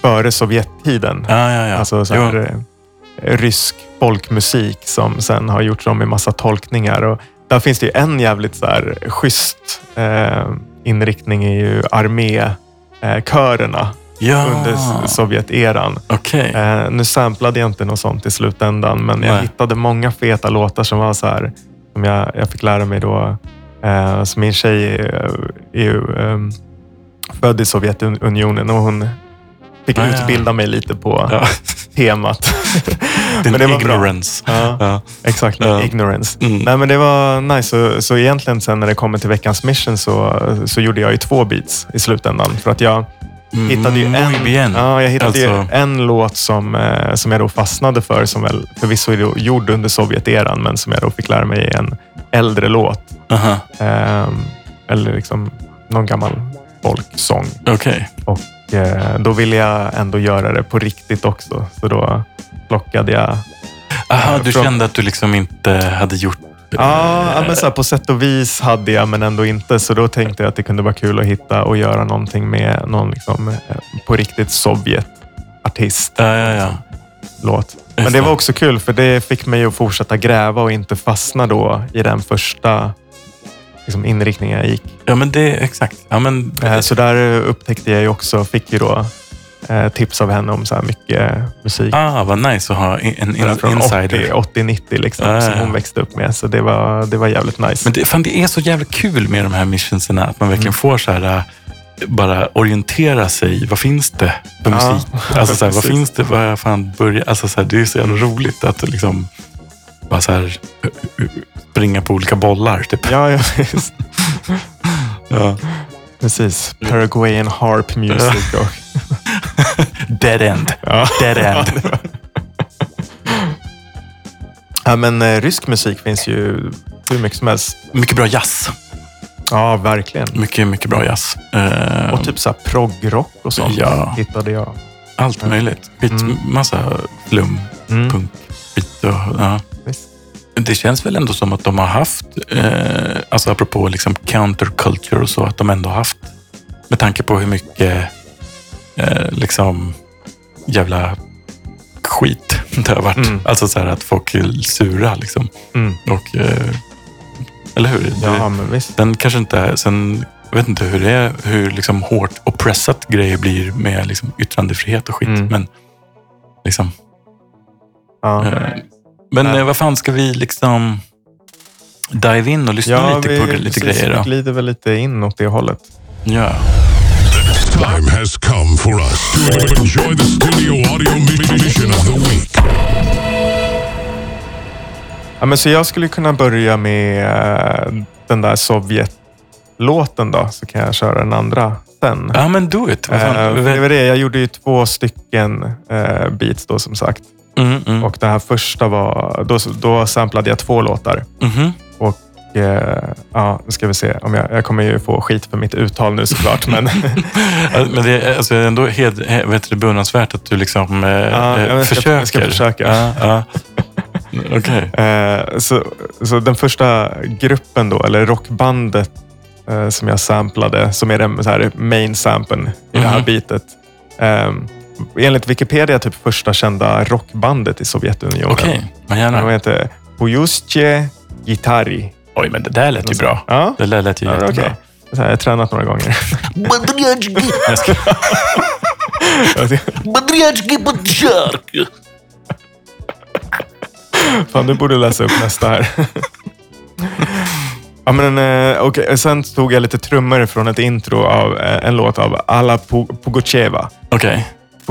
Speaker 3: före Sovjettiden.
Speaker 1: Ja, ja, ja.
Speaker 3: Alltså så här, eh, rysk folkmusik som sen har gjorts om i massa tolkningar. Och där finns det ju en jävligt så här, schysst eh, inriktning i ju armékörerna
Speaker 1: ja.
Speaker 3: under Sovjeteran.
Speaker 1: Okej.
Speaker 3: Eh, nu samplade jag inte något sånt i slutändan, men jag
Speaker 1: Nej.
Speaker 3: hittade många feta låtar som var så här, som jag, jag fick lära mig då. Eh, så min tjej är, är ju ehm, född i Sovjetunionen och hon fick
Speaker 1: Ah, ja.
Speaker 3: utbilda mig lite på
Speaker 1: Ja.
Speaker 3: temat.
Speaker 1: Din
Speaker 3: men det var bra.
Speaker 1: ignorance.
Speaker 3: Ja,
Speaker 1: Ja.
Speaker 3: exakt.
Speaker 1: Ja.
Speaker 3: Ignorance.
Speaker 1: Mm.
Speaker 3: Nej, men det var nice. Så, så egentligen sen när det kommer till veckans mission så, så gjorde jag ju två beats i slutändan. För att jag hittade ju
Speaker 1: Muy
Speaker 3: en,
Speaker 1: bien.
Speaker 3: ja, jag hittade
Speaker 1: Alltså-
Speaker 3: en låt som, eh, som jag då fastnade för, som väl förvisso är gjord under Sovjeteran, men som jag då fick lära mig är en äldre låt.
Speaker 1: Aha.
Speaker 3: Ehm, eller liksom någon gammal folksång.
Speaker 1: Okej.
Speaker 3: Och eh, då ville jag ändå göra det på riktigt också. Så då plockade jag
Speaker 1: Aha, du
Speaker 3: Från-
Speaker 1: kände att du liksom inte hade gjort...
Speaker 3: Ja, men så här, på sätt och vis hade jag, men ändå inte. Så då tänkte jag att det kunde vara kul att hitta och göra någonting med någon liksom, eh, på riktigt Sovjet-artist.
Speaker 1: Ja, ja, ja.
Speaker 3: låt. Men det var också kul för det fick mig att fortsätta gräva och inte fastna då i den första liksom, inriktningen jag gick.
Speaker 1: Ja, men det exakt. Ja, men,
Speaker 3: Eh, Så där upptäckte jag ju också, fick ju då tips av henne om så här mycket musik.
Speaker 1: ah, vad nice att ha en, en
Speaker 3: från
Speaker 1: insider.
Speaker 3: 80-90 liksom,
Speaker 1: Ja, ja,
Speaker 3: som
Speaker 1: ja.
Speaker 3: hon växte upp med. Så det var, det var jävligt nice.
Speaker 1: Men det, fan, det är så jävla kul med de här missionserna. Att man verkligen får så här, äh, bara orientera sig. Vad finns det för
Speaker 3: Ja,
Speaker 1: musik? Alltså, så här, vad finns det? Vad fan börja? Alltså, så här, det är så jävla roligt att liksom bara så här, springa på olika bollar. Typ.
Speaker 3: Ja, ja.
Speaker 1: Ja.
Speaker 3: precis. Paraguayan harp music. Och,
Speaker 1: Dead end.
Speaker 3: ja.
Speaker 1: Dead end.
Speaker 3: ja, men eh, rysk musik finns ju hur mycket som helst.
Speaker 1: Mycket bra jazz.
Speaker 3: Ja, verkligen.
Speaker 1: Mycket, mycket bra jazz. Eh,
Speaker 3: Och typ så här proggrock och sånt
Speaker 1: Ja.
Speaker 3: hittade jag.
Speaker 1: Allt möjligt. Skit,
Speaker 3: Mm.
Speaker 1: Massa flum,
Speaker 3: Mm.
Speaker 1: punk, skit och... Ja.
Speaker 3: Visst.
Speaker 1: Det, det känns väl ändå som att de har haft, eh, alltså apropå liksom counterculture och så, att de ändå har haft, med tanke på hur mycket eh, liksom jävla skit det har varit.
Speaker 3: Mm.
Speaker 1: Alltså så här att folk är sura liksom.
Speaker 3: Mm.
Speaker 1: Och, eh, eller hur?
Speaker 3: Ja, men visst.
Speaker 1: sen kanske inte, sen, jag vet inte hur det är, hur liksom hårt oppressat grejer blir med liksom yttrandefrihet och skit.
Speaker 3: Mm.
Speaker 1: Men liksom,
Speaker 3: Ja.
Speaker 1: Eh, Men
Speaker 3: Nej.
Speaker 1: eh, vad fan ska vi liksom dive in och lyssna lite på lite
Speaker 3: precis,
Speaker 1: grejer
Speaker 3: Vi
Speaker 1: då?
Speaker 3: glider väl lite in åt det hållet.
Speaker 1: Ja.
Speaker 5: Time has come for us to enjoy the studio audio mission of the week.
Speaker 3: Ja, men så jag skulle kunna börja med eh, den där Sovjet-låten då, så kan jag köra den andra sen.
Speaker 1: ja, men do it. Vad fan?
Speaker 3: för det var det, jag gjorde ju två stycken eh, beats då som sagt.
Speaker 1: Mm, mm.
Speaker 3: Och det här första var, då, då samplade jag två låtar.
Speaker 1: Mhm.
Speaker 3: Eh, ja, nu ska vi se. Om jag, jag kommer ju få skit för mitt uttal nu såklart. men,
Speaker 1: Ja, Men det är alltså ändå vet du, beundransvärt att du liksom eh,
Speaker 3: Ja, jag ska-
Speaker 1: försöker.
Speaker 3: jag ska försöka.
Speaker 1: Ja, ja. Okej.
Speaker 3: Eh, så, så den första gruppen då, eller rockbandet eh, som jag samplade, som är den så här main samplen i det här
Speaker 1: Mhm.
Speaker 3: beatet. Eh, enligt Wikipedia typ första kända rockbandet i Sovjetunionen.
Speaker 1: Okej, vad
Speaker 3: De
Speaker 1: gärna.
Speaker 3: heter Pojustje Gitari.
Speaker 1: Oj, men det där lät ju bra.
Speaker 3: Ja.
Speaker 1: Det där lät ju
Speaker 3: ja,
Speaker 1: jättebra.
Speaker 3: Okay. Så här, jag har tränat några gånger. Fan, du borde läsa upp nästa här. Ja, men, eh, okay. Sen tog jag lite trummor från ett intro av eh, en låt av Alla Pugacheva.
Speaker 1: Okej. Okay.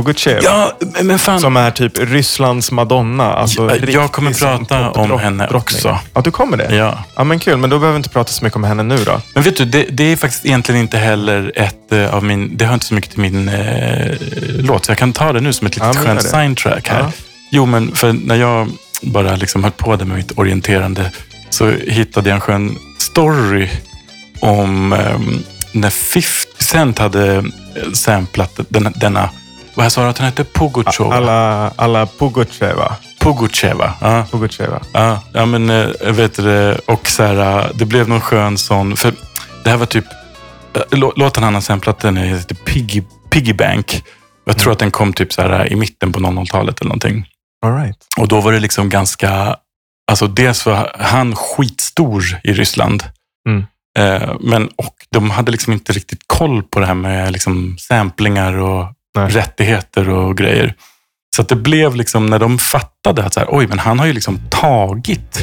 Speaker 3: Pugacheva.
Speaker 1: Ja, men fan.
Speaker 3: Som är typ Rysslands Madonna. Alltså
Speaker 1: Ja, jag kommer prata om
Speaker 3: popdrottning.
Speaker 1: henne också.
Speaker 3: Ja, du kommer det?
Speaker 1: Ja.
Speaker 3: Ja, men kul. Men då behöver vi inte prata så mycket om henne nu då.
Speaker 1: Men vet du, det, det är faktiskt egentligen inte heller ett eh, av min... Det hör inte så mycket till min eh, låt, så jag kan ta det nu som ett litet
Speaker 3: Ja,
Speaker 1: skönt
Speaker 3: det.
Speaker 1: signtrack här.
Speaker 3: Ja.
Speaker 1: Jo, men för när jag bara liksom höll på där med mitt orienterande så hittade jag en skön story om ehm, när 50 Cent hade eh, samplat den, denna... Vad sa du att den hette? Pugacheva?
Speaker 3: Alla, alla Pugacheva.
Speaker 1: Pugacheva. Ja.
Speaker 3: Pugacheva.
Speaker 1: Ja, ja men äh, vet du och så här, äh, det blev någon skön sån, för det här var typ, lå- låten han har samplat den heter Piggy, Piggy Bank. Jag tror att den kom typ så här i mitten på 00-talet eller någonting.
Speaker 3: All right.
Speaker 1: Och då var det liksom ganska, alltså dels var han skitstor i Ryssland.
Speaker 3: Mm.
Speaker 1: Eh, men och de hade liksom inte riktigt koll på det här med liksom samplingar och
Speaker 3: Nej.
Speaker 1: rättigheter och grejer. Så det blev liksom när de fattade att så här, oj, men han har ju liksom tagit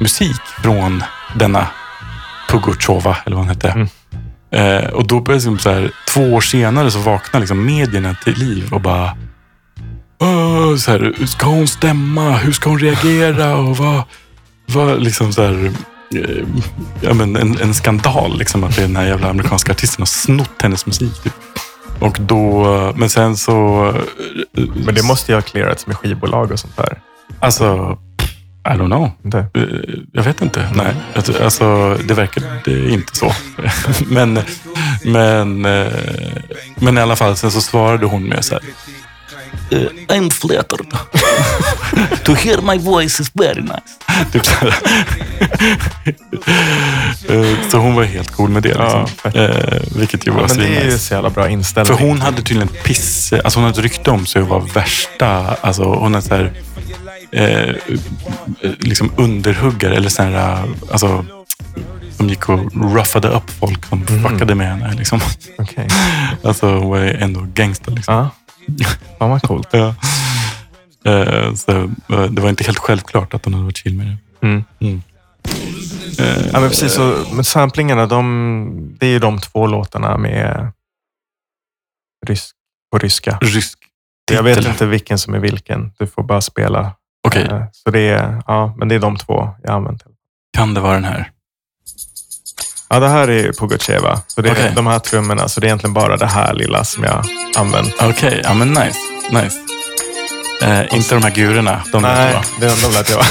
Speaker 1: musik från denna Pugacheva, eller vad han hette.
Speaker 3: Mm.
Speaker 1: Eh, och då började liksom så här, två år senare så vaknade liksom medierna till liv och bara så här, ska hon stämma? Hur ska hon reagera? Och vad, vad liksom så här, eh, ja, men en, en skandal liksom att den här jävla amerikanska artisten har snott hennes musik. Typ. Och då, men sen så...
Speaker 3: Men det måste ju ha clearats med skivbolag och sånt där.
Speaker 1: Alltså, I don't know.
Speaker 3: Inte?
Speaker 1: Jag vet inte. Nej, Alltså- alltså det verkar det är inte så. men, men, eh, men i alla fall, sen så svarade hon med så här.
Speaker 4: Uh, I'm flattered. to hear my voice is very nice.
Speaker 1: Så. Eh, så hon var helt cool med det. Liksom.
Speaker 3: Ja, fett.
Speaker 1: Eh, vilket ju var
Speaker 3: Ja, men det är
Speaker 1: svinnice.
Speaker 3: så jävla bra inställning.
Speaker 1: För hon hade tydligen piss... Alltså hon hade ett rykte om sig att vara värsta... Alltså hon är så här... Eh, liksom underhuggare eller så här... Alltså, som gick och ruffade upp folk som
Speaker 3: Mhm.
Speaker 1: fuckade med henne. Liksom.
Speaker 3: Okej.
Speaker 1: Alltså hon var ändå gangster. Liksom.
Speaker 3: Fan vad coolt.
Speaker 1: Ja. Eh, så, eh, det var inte helt självklart att hon hade varit chill med det.
Speaker 3: Mm.
Speaker 1: Mm.
Speaker 3: Ja, men precis. Så, men samplingarna, de, det är ju de två låtarna med rysk, på ryska.
Speaker 1: Rysk
Speaker 3: Jag vet
Speaker 1: titel.
Speaker 3: inte vilken som är vilken. Du får bara spela.
Speaker 1: Okej,
Speaker 3: Eh, Så det är, ja, men det är de två jag använt.
Speaker 1: kan det vara den här?
Speaker 3: Ja, det här är Pugacheva. Så det är
Speaker 1: Okej.
Speaker 3: de här trummorna. Så det är egentligen bara det här lilla som jag använt.
Speaker 1: Okej, ja men nice. nice. Eh, inte de här gurorna. De
Speaker 3: Nej, de, de lät jag.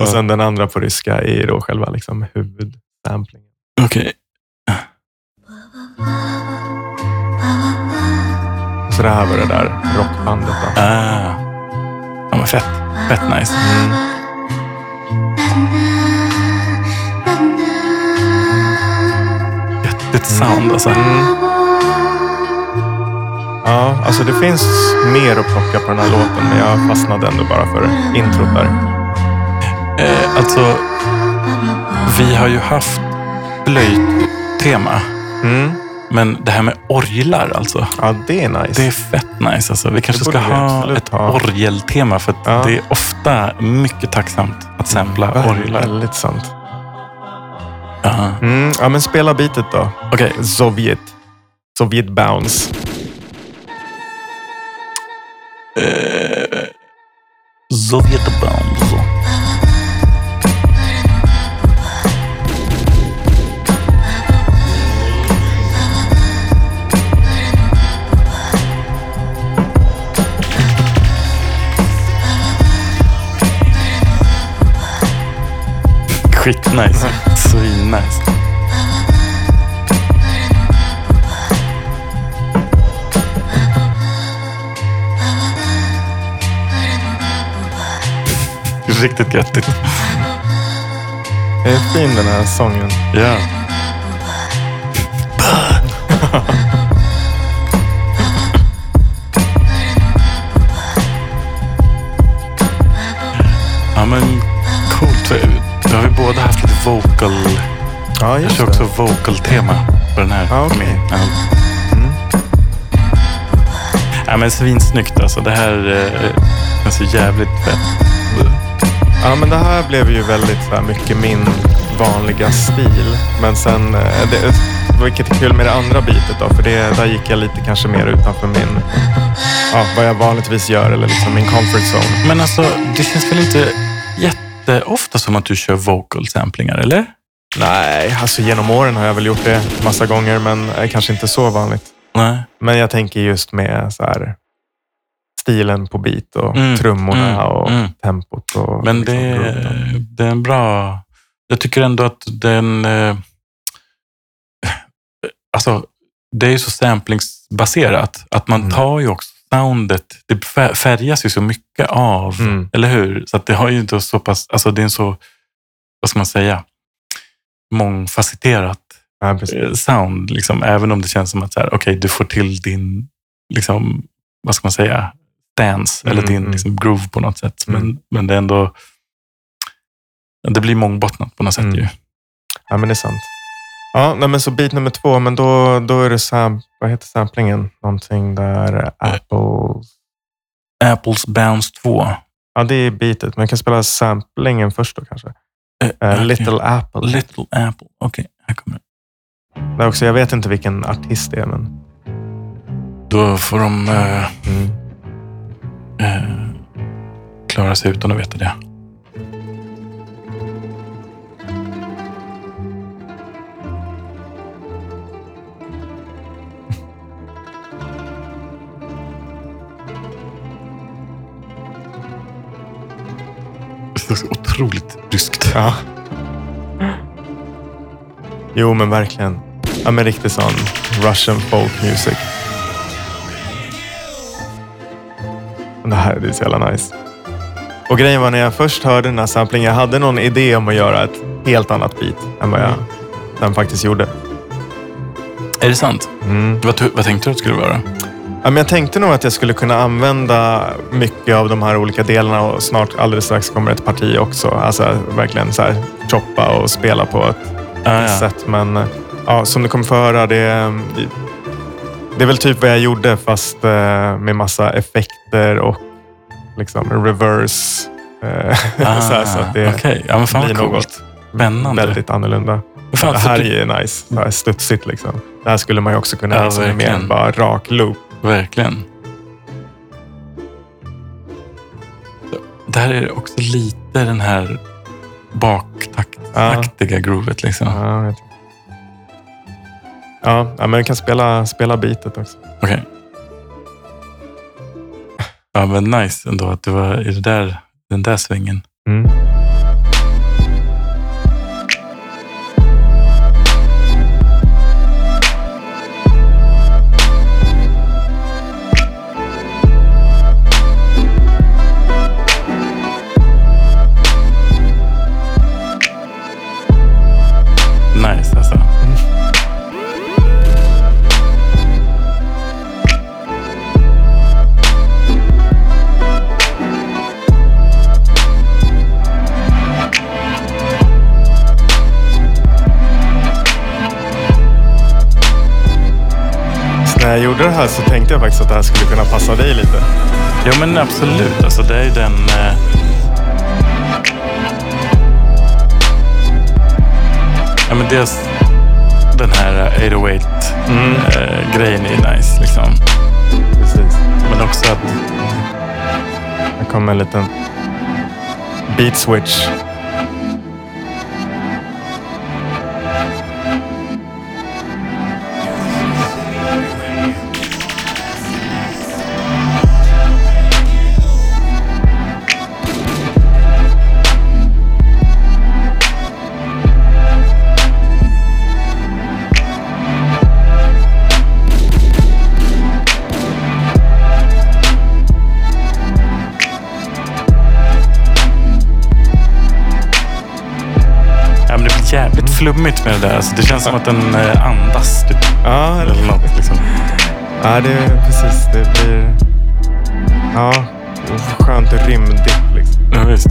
Speaker 3: Och sen den andra på ryska är då själva liksom huvudsamplingen.
Speaker 1: Okej.
Speaker 3: Så det här var det där rockbandet. Då.
Speaker 1: Ah. Ja, men fett. fett nice. Jättigt sound alltså.
Speaker 3: Ja, alltså det finns mer att plocka på den här låten, men jag fastnade ändå bara för introt där.
Speaker 1: Eh, alltså, vi har ju haft flöjttema.
Speaker 3: Mm.
Speaker 1: Men det här med orglar alltså.
Speaker 3: Ja, det är nice.
Speaker 1: Det är fett nice alltså. Vi kanske ska ha ett
Speaker 3: ha.
Speaker 1: orgeltema för att
Speaker 3: Ja.
Speaker 1: det är ofta mycket tacksamt att sampla orglar.
Speaker 3: Väldigt sant.
Speaker 1: Ja.
Speaker 3: Mm. Ja, men spela bitet då.
Speaker 1: Okej,
Speaker 3: Sovjet. Sovjet Bounce.
Speaker 4: Sovjetbound.
Speaker 1: Skitnice. Svinnice. Riktigt göttigt.
Speaker 3: Det är fin den här sången.
Speaker 1: Ja. Vocal.
Speaker 3: Ja,
Speaker 1: Jag kör
Speaker 3: det.
Speaker 1: också vocal-tema på den här.
Speaker 3: Ja, okej.
Speaker 1: Ja.
Speaker 3: Mm.
Speaker 1: Ja men svinsnyggt alltså. Det här eh, är så jävligt fett.
Speaker 3: Ja, men det här blev ju väldigt så här, mycket min vanliga stil. Men sen, eh, det, vilket är kul med det andra bitet då, för det, där gick jag lite kanske mer utanför min, ja, vad jag vanligtvis gör eller liksom min comfort zone.
Speaker 1: Men alltså, det känns väl inte jätteofta som att du kör vocal samplingar, eller?
Speaker 3: Nej, alltså genom åren har jag väl gjort det massa gånger, men är kanske inte så vanligt.
Speaker 1: Nej.
Speaker 3: Men jag tänker just med så här, stilen på beat och
Speaker 1: Mm,
Speaker 3: trummorna
Speaker 1: mm,
Speaker 3: och
Speaker 1: mm.
Speaker 3: tempot. Och
Speaker 1: Men
Speaker 3: liksom
Speaker 1: det, det är en bra... Jag tycker ändå att den... Eh, alltså, det är så samplingsbaserat att man
Speaker 3: Mm.
Speaker 1: tar ju också soundet. Det fär- färgas ju så mycket av,
Speaker 3: Mm.
Speaker 1: eller hur? Så det har ju inte så pass... Alltså det är en så, vad ska man säga, mångfacetterat
Speaker 3: Ja,
Speaker 1: eh, sound. Liksom, även om det känns som att så här, okej, du får till din, liksom, vad ska man säga, dance
Speaker 3: Mm,
Speaker 1: eller din
Speaker 3: mm.
Speaker 1: liksom, groove på något sätt. Men,
Speaker 3: Mm.
Speaker 1: men det är ändå, det blir mångbottnat på något sätt
Speaker 3: Mm.
Speaker 1: ju.
Speaker 3: Ja, men det är sant. Ja, nej, men så bit nummer två, men då, då är det sam, vad heter samplingen? Någonting där Apple...
Speaker 1: Apples Bounce 2.
Speaker 3: Ja, det är bitet, men jag kan spela samplingen först då kanske.
Speaker 1: Eh,
Speaker 3: Eh,
Speaker 1: okej.
Speaker 3: Little Apple.
Speaker 1: Little Apple. Okej, här kommer det.
Speaker 3: Också, jag vet inte vilken artist det är, men...
Speaker 1: Då får de eh,
Speaker 3: Mm.
Speaker 1: eh, klara sig utan att veta det. Det är så otroligt ryskt.
Speaker 3: Ja. Jo, men verkligen. Ja, men riktigt sån Russian folk music. Det här det är så jävla nice. Och grejen var när jag först hörde den här samplingen, jag hade någon idé om att göra ett helt annat beat än vad jag den faktiskt gjorde.
Speaker 1: Är det sant?
Speaker 3: Mm.
Speaker 1: Vad, vad tänkte du att det skulle vara?
Speaker 3: Ja, men jag tänkte nog att jag skulle kunna använda mycket av de här olika delarna och snart alldeles strax kommer ett parti också. Alltså verkligen så här choppa och spela på ett
Speaker 1: Ah, ja.
Speaker 3: sätt. Men eh, ja, som du kommer få höra, det, det är väl typ vad jag gjorde fast eh, med massa effekter och liksom reverse. eh, så, här, så att det
Speaker 1: Ah, Okej, ja, men fan
Speaker 3: blir något
Speaker 1: Spännande.
Speaker 3: väldigt annorlunda. Det här är ju nice. Det här är studsigt liksom. Det här skulle man ju också kunna
Speaker 1: Ja,
Speaker 3: göra som en bara rak loop.
Speaker 1: Verkligen. Där är det också lite den här baktaktaktiga groovet. Liksom.
Speaker 3: Ja, ja, ja, men jag kan spela, spela beatet också.
Speaker 1: Okej. Ja, men nice ändå att du var i det där, den där svängen.
Speaker 3: Mm. Passa dig lite.
Speaker 1: Ja men absolut. Alltså, det är ju den... Eh... Ja men dels den här 808-grejen är ju nice liksom.
Speaker 3: Precis.
Speaker 1: Men också att...
Speaker 3: Här kommer en liten beat switch.
Speaker 1: Flummigt med det där. Alltså, det känns som att den eh, andas typ.
Speaker 3: Ja,
Speaker 1: Eller något, liksom.
Speaker 3: ja det är precis. Det blir... Ja, skönt rymdigt liksom.
Speaker 1: Ja, visst.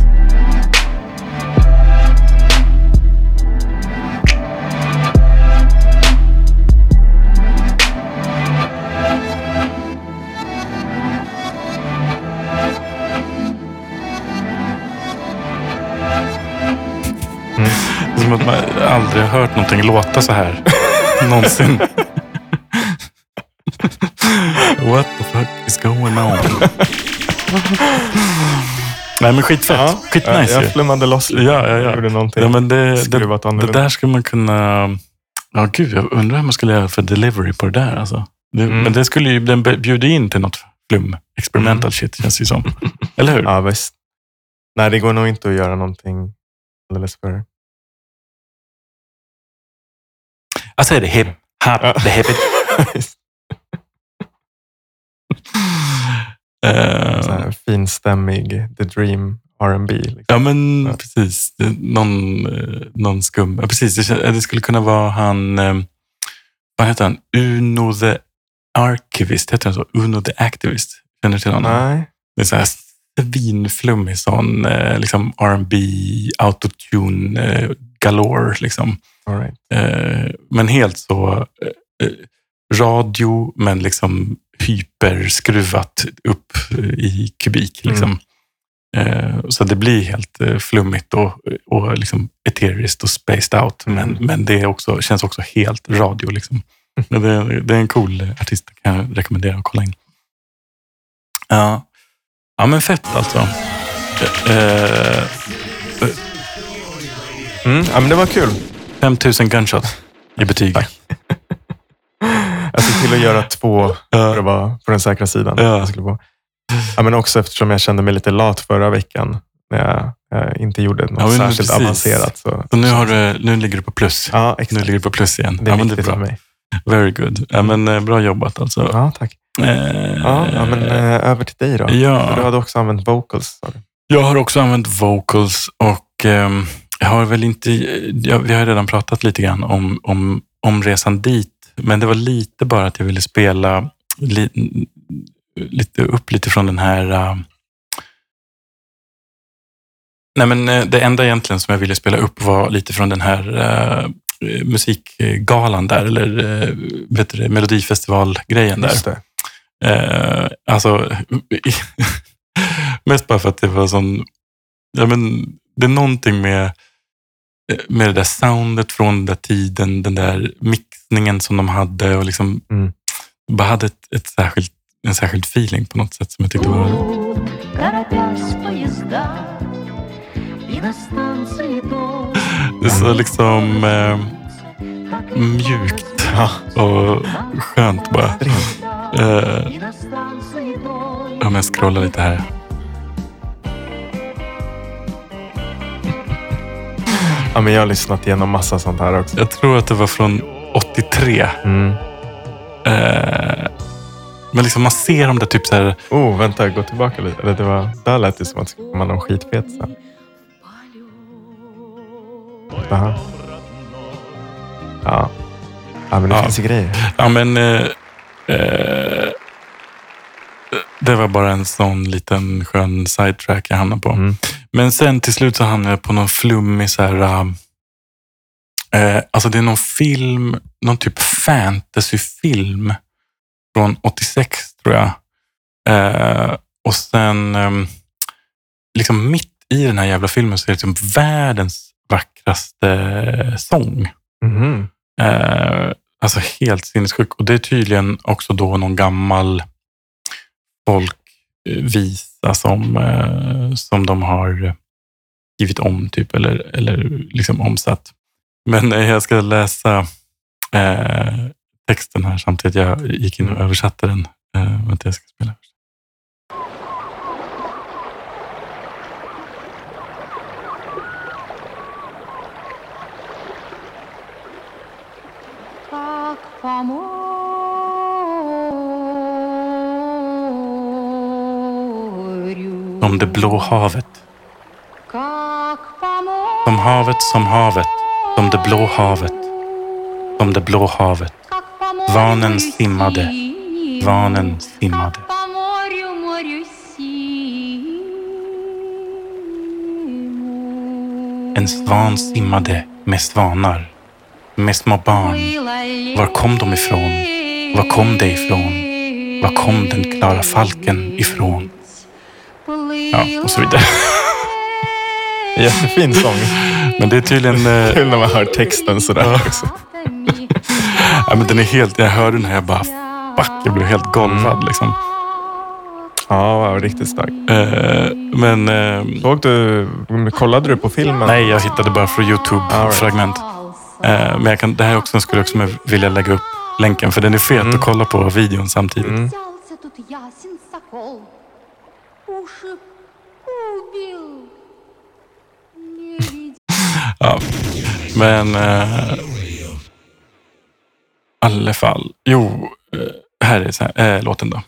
Speaker 1: Är som att man aldrig har hört någonting låta så här. Någonsin. What the fuck is going on? Nej men skitfett.
Speaker 3: Ja,
Speaker 1: Skitnice
Speaker 3: jag
Speaker 1: ju.
Speaker 3: flummade loss lite.
Speaker 1: Ja, ja, ja.
Speaker 3: Gjorde någonting.
Speaker 1: Ja, men det, det,
Speaker 3: skruvat
Speaker 1: det
Speaker 3: annorlunda.
Speaker 1: där skulle man kunna... Ja, gud, jag undrar hur man skulle göra för delivery på det där. Alltså. Det,
Speaker 3: Mm.
Speaker 1: Men det skulle ju den bjuda in till något flum. Experimental shit känns det ju som. Eller hur?
Speaker 3: Ja, visst. Nej, det går nog inte att göra någonting alldeles för...
Speaker 1: Jag säger det hip, hop,
Speaker 3: Ja.
Speaker 1: the hip it. Eh,
Speaker 3: här finstämmig The Dream R&B. Liksom.
Speaker 1: Ja, men
Speaker 3: Ja.
Speaker 1: precis. Någon, eh, någon skum. Ja, precis. Det, skulle kunna vara han... eh, Vad heter han? Uno the Archivist. Heter han så? Uno the Activist. Känner du till honom?
Speaker 3: Nej.
Speaker 1: Det är så här svinflummig sån liksom R&B autotune galore. Liksom.
Speaker 3: Right.
Speaker 1: Eh, men helt så eh, eh, radio, men liksom hyperskruvat upp i kubik. Liksom. Eh, så det blir helt flummigt och, och liksom eteriskt och spaced out. Men,
Speaker 3: Mm.
Speaker 1: men det är också, känns också helt radio. Liksom. Men det, är- det är en cool artist, kan jag rekommendera att kolla in. Ja, ja men fett alltså.
Speaker 3: Mm. Ja, men det var kul.
Speaker 1: 5000 gunshot i betyg.
Speaker 3: Jag såg till att göra två för att vara på den säkra sidan.
Speaker 1: Ja.
Speaker 3: Jag skulle få. Ja, men också eftersom jag kände mig lite lat förra veckan när jag, jag inte gjorde något
Speaker 1: Ja,
Speaker 3: särskilt
Speaker 1: precis.
Speaker 3: avancerat. Så,
Speaker 1: Så nu, har du, nu ligger du på plus.
Speaker 3: ja,
Speaker 1: Nu
Speaker 3: exakt.
Speaker 1: ligger du på plus igen.
Speaker 3: Det är
Speaker 1: ja, men det är
Speaker 3: viktigt för
Speaker 1: bra.
Speaker 3: mig.
Speaker 1: Very good. Ja, men, eh, bra jobbat alltså.
Speaker 3: Ja, tack.
Speaker 1: Eh,
Speaker 3: Ja, men eh, över till dig då.
Speaker 1: ja.
Speaker 3: För Du hade också använt vocals. Du.
Speaker 1: Jag har också använt vocals och ehm, jag har väl inte... Jag, vi har redan pratat lite grann om, om, om resan dit. Men det var lite bara att jag ville spela li, lite upp lite från den här... eh, nej men eh, det enda egentligen som jag ville spela upp var lite från den här eh, musikgalan där, eller uh, vet du det, Melodifestivalgrejen där. Eh, alltså, mest bara för att det var sån... Ja, men, det är någonting med, med det där soundet från den där tiden, den där mixningen som de hade och liksom
Speaker 3: mm.
Speaker 1: bara hade ett, ett särskilt, en särskild feeling på något sätt som jag tyckte var... Det är så liksom eh, mjukt och skönt bara. Eh, om jag scrollar lite här.
Speaker 3: Ja, men jag har lyssnat igenom massa sånt här också.
Speaker 1: Jag tror att det var från 83.
Speaker 3: Mm.
Speaker 1: Eh, men liksom man ser dem där typ så här...
Speaker 3: Oh, vänta, gå tillbaka lite. Eller det var, där lät det som att det skulle komma någon skitfet sen. Aha. Ja. ja, men det
Speaker 1: Ja.
Speaker 3: finns ju grejer.
Speaker 1: Ja, men... Eh, eh, det var bara en sån liten skön sidetrack jag hamnade på.
Speaker 3: Mm.
Speaker 1: Men sen till slut så hamnade jag på någon flummig så här... eh, alltså det är någon film, någon typ fantasyfilm från 86 tror jag. Eh, och sen ehm, liksom mitt i den här jävla filmen så är det liksom världens vackraste sång. Eh, alltså helt sinnessjuk. Och det är tydligen också då någon gammal visa som, eh, som de har skrivit om typ eller, eller liksom omsatt. Men eh, jag ska läsa eh, texten här samtidigt. Jag gick in och översatte den. Eh, vänta, jag ska spela. som det blå havet. Som havet, som havet, som det blå havet, som det blå havet. Vanen simmade, vanen simmade. En svan simmade med svanar, med små barn. Var kom de ifrån? Var kom det ifrån? Var kom den klara falken ifrån? Ja, och så vidare.
Speaker 3: Jättefin sång.
Speaker 1: Men det är tydligen... eh,
Speaker 3: Kul när man hör texten sådär också.
Speaker 1: Ja, men den är helt... Jag hörde den här jag bara... Fuck, jag blev helt golvad liksom.
Speaker 3: Ja, var riktigt stark.
Speaker 1: Eh, men... eh,
Speaker 3: Såg du, kollade du på filmen?
Speaker 1: nej, jag hittade bara från
Speaker 3: All right.
Speaker 1: YouTube-fragment. Eh, men jag kan, det här också skulle jag också vilja lägga upp länken, för den är fet att kolla på videon samtidigt.
Speaker 3: Mm
Speaker 6: уши убил. Не видит
Speaker 1: Ja. Men... Eh, I alla fall. Jo, eh, här är så här, eh, låten då.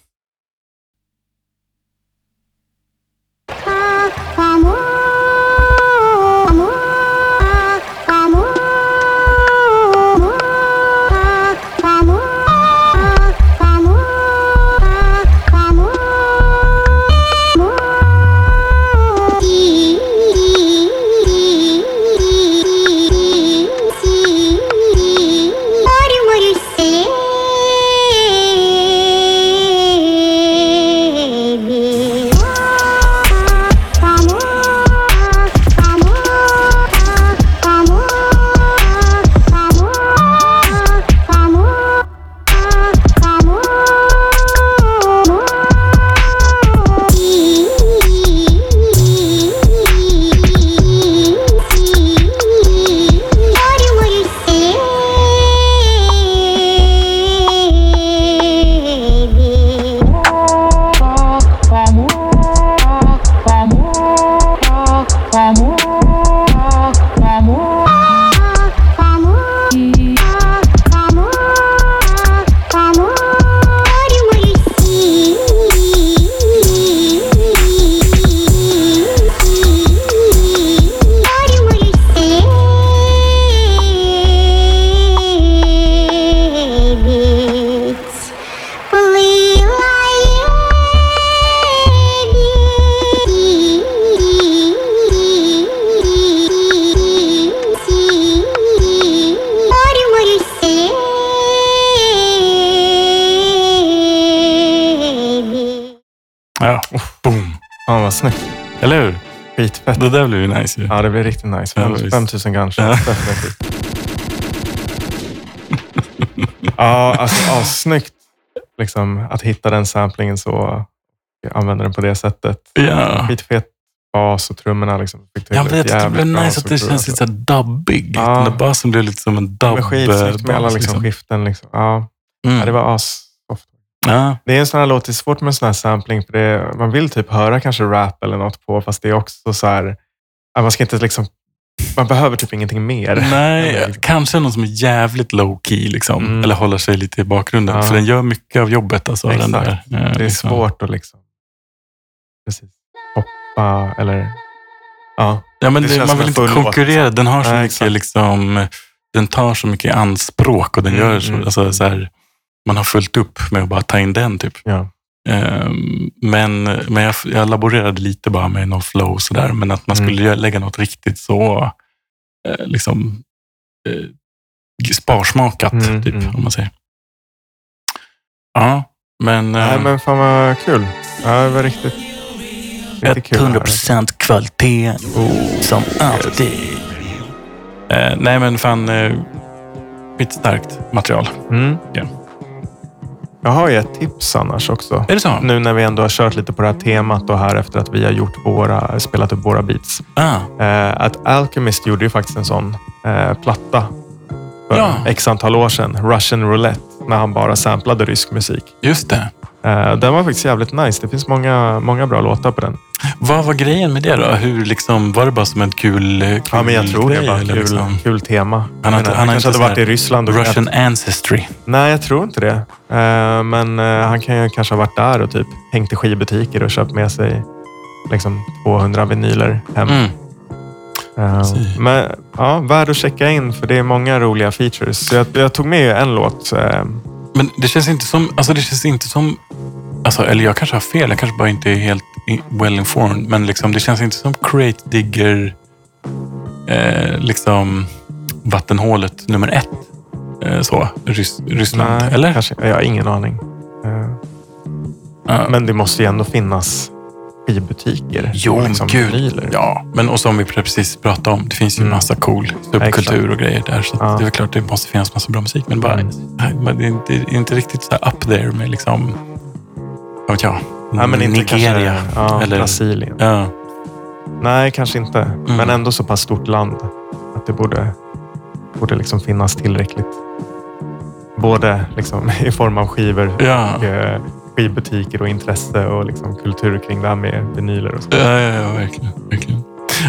Speaker 3: Skitfett.
Speaker 1: Det där blev ju nice ju.
Speaker 3: Ja, det blir riktigt nice.
Speaker 1: Ja,
Speaker 3: Fem-
Speaker 1: visst.
Speaker 3: 5000 kanske.
Speaker 1: Ja.
Speaker 3: Definitivt. ja, alltså assnyggt. Liksom, att hitta den samplingen så använda den på det sättet.
Speaker 1: Ja.
Speaker 3: Skitfet bas och trummorna. Liksom,
Speaker 1: Jag vet, det
Speaker 3: bra
Speaker 1: nice att det känns lite
Speaker 3: alltså.
Speaker 1: så dubbig.
Speaker 3: Ja.
Speaker 1: Den där basen blev lite som en dubb.
Speaker 3: Skitsnyggt med alla
Speaker 1: bas,
Speaker 3: liksom, skiften. Liksom. Ja,
Speaker 1: Mm.
Speaker 3: ja, det var as.
Speaker 1: Ja.
Speaker 3: Det är en sån här låt, det är svårt med en sån här sampling. För det, man vill typ höra kanske rap eller något på, fast det är också så här... Man ska inte liksom... Man behöver typ ingenting mer.
Speaker 1: Nej, kanske någon som är jävligt low key liksom.
Speaker 3: Mm.
Speaker 1: Eller håller sig lite i bakgrunden.
Speaker 3: Ja.
Speaker 1: För den gör mycket av jobbet. Alltså, den där.
Speaker 3: Exakt.
Speaker 1: Eh,
Speaker 3: Det är
Speaker 1: liksom.
Speaker 3: svårt att liksom... Precis. Hoppa eller... Ja.
Speaker 1: Ja, men
Speaker 3: Det
Speaker 1: det man vill inte
Speaker 3: full låt.
Speaker 1: konkurrera. Den har så
Speaker 3: Nej,
Speaker 1: mycket
Speaker 3: exakt.
Speaker 1: liksom... Den tar så mycket anspråk och den
Speaker 3: Mm,
Speaker 1: gör så,
Speaker 3: mm,
Speaker 1: alltså, så här, man har fullt upp med att bara ta in den typ.
Speaker 3: ja.
Speaker 1: Ehm, Men, men jag, jag laborerade lite bara med någon flow och sådär. Men att man
Speaker 3: Mm.
Speaker 1: skulle göra- lägga något riktigt så eh, liksom eh, sparsmakat,
Speaker 3: Mm,
Speaker 1: typ,
Speaker 3: mm.
Speaker 1: om man säger. Ja,
Speaker 7: Men, eh,
Speaker 3: Nej, men fan vad kul. Ja, det var riktigt, riktigt kul. att höra.
Speaker 4: 100% kvalitet. Som alltid.
Speaker 7: eh, nej, men fan. Eh, skitstarkt material.
Speaker 3: Mm.
Speaker 7: Ja.
Speaker 3: Jag har ju ett tips annars också.
Speaker 7: Är det så?
Speaker 3: Nu när vi ändå har kört lite på det här temat och här efter att vi har gjort våra, spelat upp våra beats.
Speaker 7: Ah,
Speaker 3: Eh, att Alchemist gjorde ju faktiskt en sån eh, platta för
Speaker 7: Ja.
Speaker 3: x antal år sedan. Russian Roulette. När han bara samplade rysk musik.
Speaker 7: just det.
Speaker 3: Eh, den var faktiskt jävligt nice. Det finns många, många bra låtar på den.
Speaker 7: Vad var grejen med det då? Hur liksom, var det bara som en kul, kul
Speaker 3: Ja, men jag tror det
Speaker 7: eller
Speaker 3: kul,
Speaker 7: liksom?
Speaker 3: kul tema.
Speaker 7: Han
Speaker 3: menar,
Speaker 7: han har
Speaker 3: kanske hade varit i Ryssland. Och
Speaker 7: Russian ancestry.
Speaker 3: Nej, jag tror inte det. Eh, men eh, han kan ju kanske ha varit där och typ hängt i skivbutiker och köpt med sig liksom 200 vinyler hem.
Speaker 7: Mm.
Speaker 3: Men ja, värd att checka in för det är många roliga features. Jag, jag tog med en låt.
Speaker 7: Men det känns inte som, alltså det känns inte som, alltså, eller jag kanske har fel, jag kanske bara inte är helt well informed, men liksom, det känns inte som Crate Digger, eh, liksom vattenhålet nummer ett. Eh, så, Rys, Ryssland,
Speaker 3: nej,
Speaker 7: eller?
Speaker 3: Kanske, jag har ingen aning. Eh,
Speaker 7: Ja.
Speaker 3: men det måste ju ändå finnas skivbutiker.
Speaker 7: Jo,
Speaker 3: liksom
Speaker 7: gud.
Speaker 3: vinyler.
Speaker 7: Ja, men och som vi precis pratade om, det finns ju
Speaker 3: Mm.
Speaker 7: massa cool subkultur och grejer där. Så
Speaker 3: Ja.
Speaker 7: det är klart det måste finnas massa bra musik. Men bara,
Speaker 3: Mm.
Speaker 7: det är inte, det är inte riktigt så här up there med liksom, vad vet jag,
Speaker 3: Nej, men inte
Speaker 7: Nigeria.
Speaker 3: Kanske, ja,
Speaker 7: eller,
Speaker 3: Brasilien.
Speaker 7: ja.
Speaker 3: Nej, kanske inte.
Speaker 7: Mm.
Speaker 3: Men ändå så pass stort land att det borde, borde liksom finnas tillräckligt. Både liksom i form av skivor,
Speaker 7: Ja.
Speaker 3: och, eh, skivbutiker och intresse och liksom kultur kring det här med vinyler och så.
Speaker 7: Ja, ja, ja, verkligen. verkligen.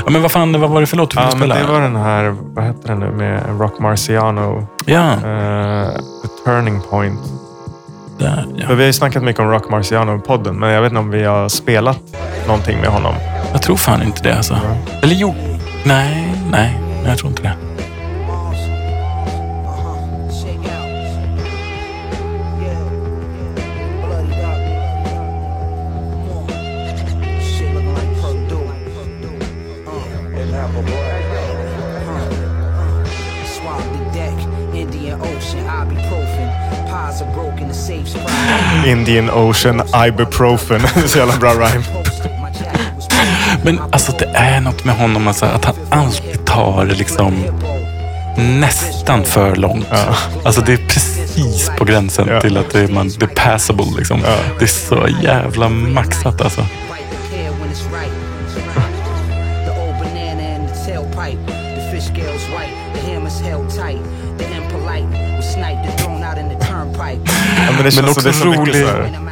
Speaker 7: Ja, men vad fan, vad var det för låt du
Speaker 3: Ja, men
Speaker 7: spela?
Speaker 3: det var den här, vad heter den nu, med Rock Marciano,
Speaker 7: Ja,
Speaker 3: eh, The Turning Point.
Speaker 7: där, ja.
Speaker 3: För vi har ju snackat mycket om Rock Marciano i podden, men jag vet inte om vi har spelat någonting med honom.
Speaker 7: Jag tror fan inte det alltså. Eller jo, nej, nej, jag tror inte det.
Speaker 8: Indian Ocean Ibuprofen.
Speaker 3: Så jävla bra rhyme.
Speaker 7: Men alltså det är något med honom, alltså, att han alltid tar det liksom nästan för långt. Alltså det är precis på gränsen
Speaker 3: Ja.
Speaker 7: till att det är, man, det är passable. Liksom.
Speaker 3: Ja.
Speaker 7: Det är så jävla maxat alltså.
Speaker 3: Ja, men det
Speaker 7: Men också
Speaker 3: mycket
Speaker 7: rolig,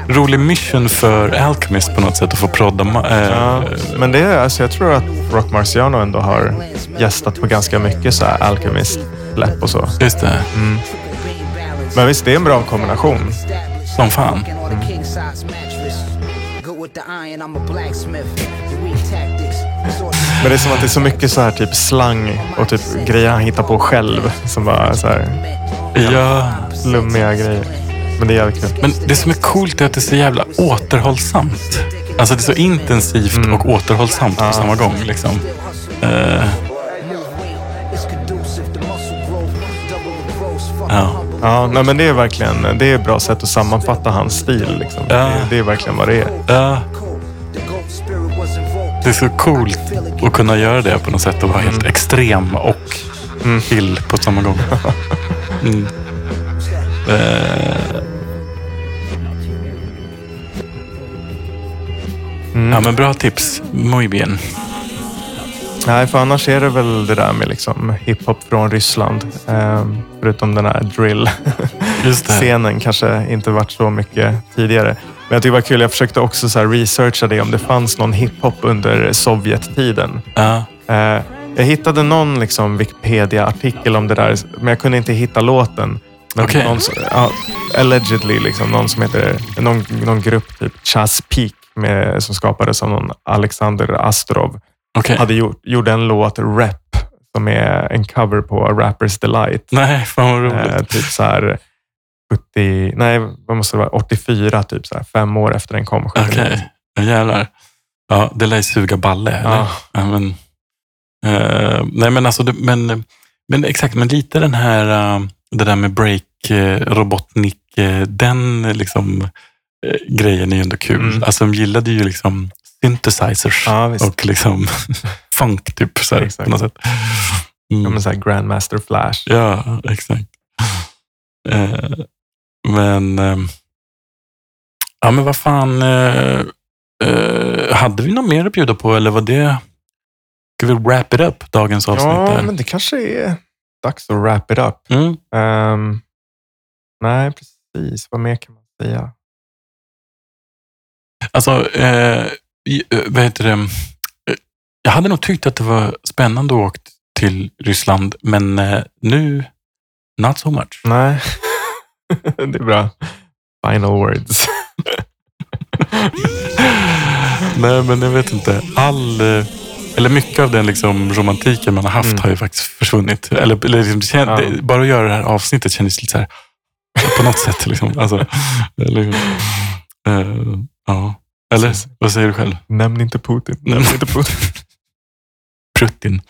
Speaker 7: rolig mission för Alchemist på något sätt att få prodda. Eh,
Speaker 3: Ja, men det är, alltså jag tror att Rock Marciano ändå har gästat på ganska mycket så här Alchemist-släpp och så.
Speaker 7: Just det,
Speaker 3: Men visst, det är en bra kombination.
Speaker 7: som fan.
Speaker 3: Men det är som att det är så mycket så här typ slang och typ grejer han hittar på själv. Som bara så här
Speaker 7: Ja,
Speaker 3: flummiga grejer. Men det är jävligt kul.
Speaker 7: men det som är coolt är att det är så jävla återhållsamt. Alltså det är så intensivt
Speaker 3: Mm.
Speaker 7: och återhållsamt på samma gång. Liksom. Eh, ja.
Speaker 3: Ja, nej, men det är verkligen det är ett bra sätt att sammanfatta hans stil. Liksom.
Speaker 7: Ja.
Speaker 3: Det, det är verkligen vad det är.
Speaker 7: Ja, det är så coolt att kunna göra det på något sätt och vara helt extrem och chill på samma gång. Mm. Eh, Ja, men bra tips. Muy bien.
Speaker 3: Nej, för annars är det väl det där med liksom hiphop från Ryssland. Ehm, förutom den här drill.
Speaker 7: Just det.
Speaker 3: scenen kanske inte varit så mycket tidigare. Men jag tycker det var kul. Jag försökte också så researcha det om det fanns någon hiphop under Sovjettiden.
Speaker 7: Ja.
Speaker 3: Eh, jag hittade någon liksom Wikipedia-artikel om det där, men jag kunde inte hitta låten. Men
Speaker 7: Okej.
Speaker 3: någon, som- ja, allegedly, liksom, någon som heter, någon, någon grupp, typ Chas Peak, med, som skapades av någon Alexander Astrov,
Speaker 7: Okej.
Speaker 3: hade gjort, gjorde en låt, Rap, som är en cover på Rappers Delight.
Speaker 7: Nej, fan vad roligt.
Speaker 3: Eh, typ så här 70, nej vad måste det vara, 84, typ så här, fem år efter den kom.
Speaker 7: Okej, ja, jävlar. Ja, det lär ju suga balle. Eller?
Speaker 3: Ja.
Speaker 7: Ja, men, eh, nej, men alltså, men, men exakt, men lite den här, eh, det där med break, eh, Robotnik, eh, den liksom
Speaker 1: eh, grejen är ju ändå kul.
Speaker 3: Mm.
Speaker 1: Alltså de gillade ju liksom synthesizers
Speaker 3: Ja,
Speaker 1: och liksom funk typ så här, på något sätt. Mm.
Speaker 3: Ja, men så här Grandmaster Flash.
Speaker 1: Ja, exakt. Eh, men, eh, ja men vad fan, eh, eh, hade vi något mer att bjuda på eller var det, ska vi wrap it up dagens avsnitt?
Speaker 3: Ja,
Speaker 1: där?
Speaker 3: men det kanske är dags att wrap it up.
Speaker 1: Mm.
Speaker 3: Ehm, nej, precis. Vad mer kan man säga?
Speaker 1: Alltså, eh, eh, vad heter det? Eh, Jag hade nog tyckt att det var spännande att åka till Ryssland, men eh, nu, not so much.
Speaker 3: Nej, det är bra. Final words.
Speaker 1: Nej, men jag vet inte. All, eh, eller mycket av den liksom romantiken man har haft
Speaker 3: Mm.
Speaker 1: har ju faktiskt försvunnit. Eller, eller liksom,
Speaker 3: Ja.
Speaker 1: bara att göra det här avsnittet kändes lite så här, på något sätt. Liksom. Alltså, eller, eh, ja. Eller
Speaker 3: Precis.
Speaker 1: vad säger du själv?
Speaker 3: Nämn inte Putin. Nämn inte Putin.
Speaker 1: Prutin.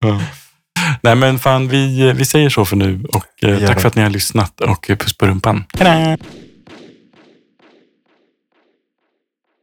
Speaker 1: Ja. Nej men fan, vi, vi säger så för nu och eh, tack för att ni har lyssnat och eh, puss på rumpan. Hejdå!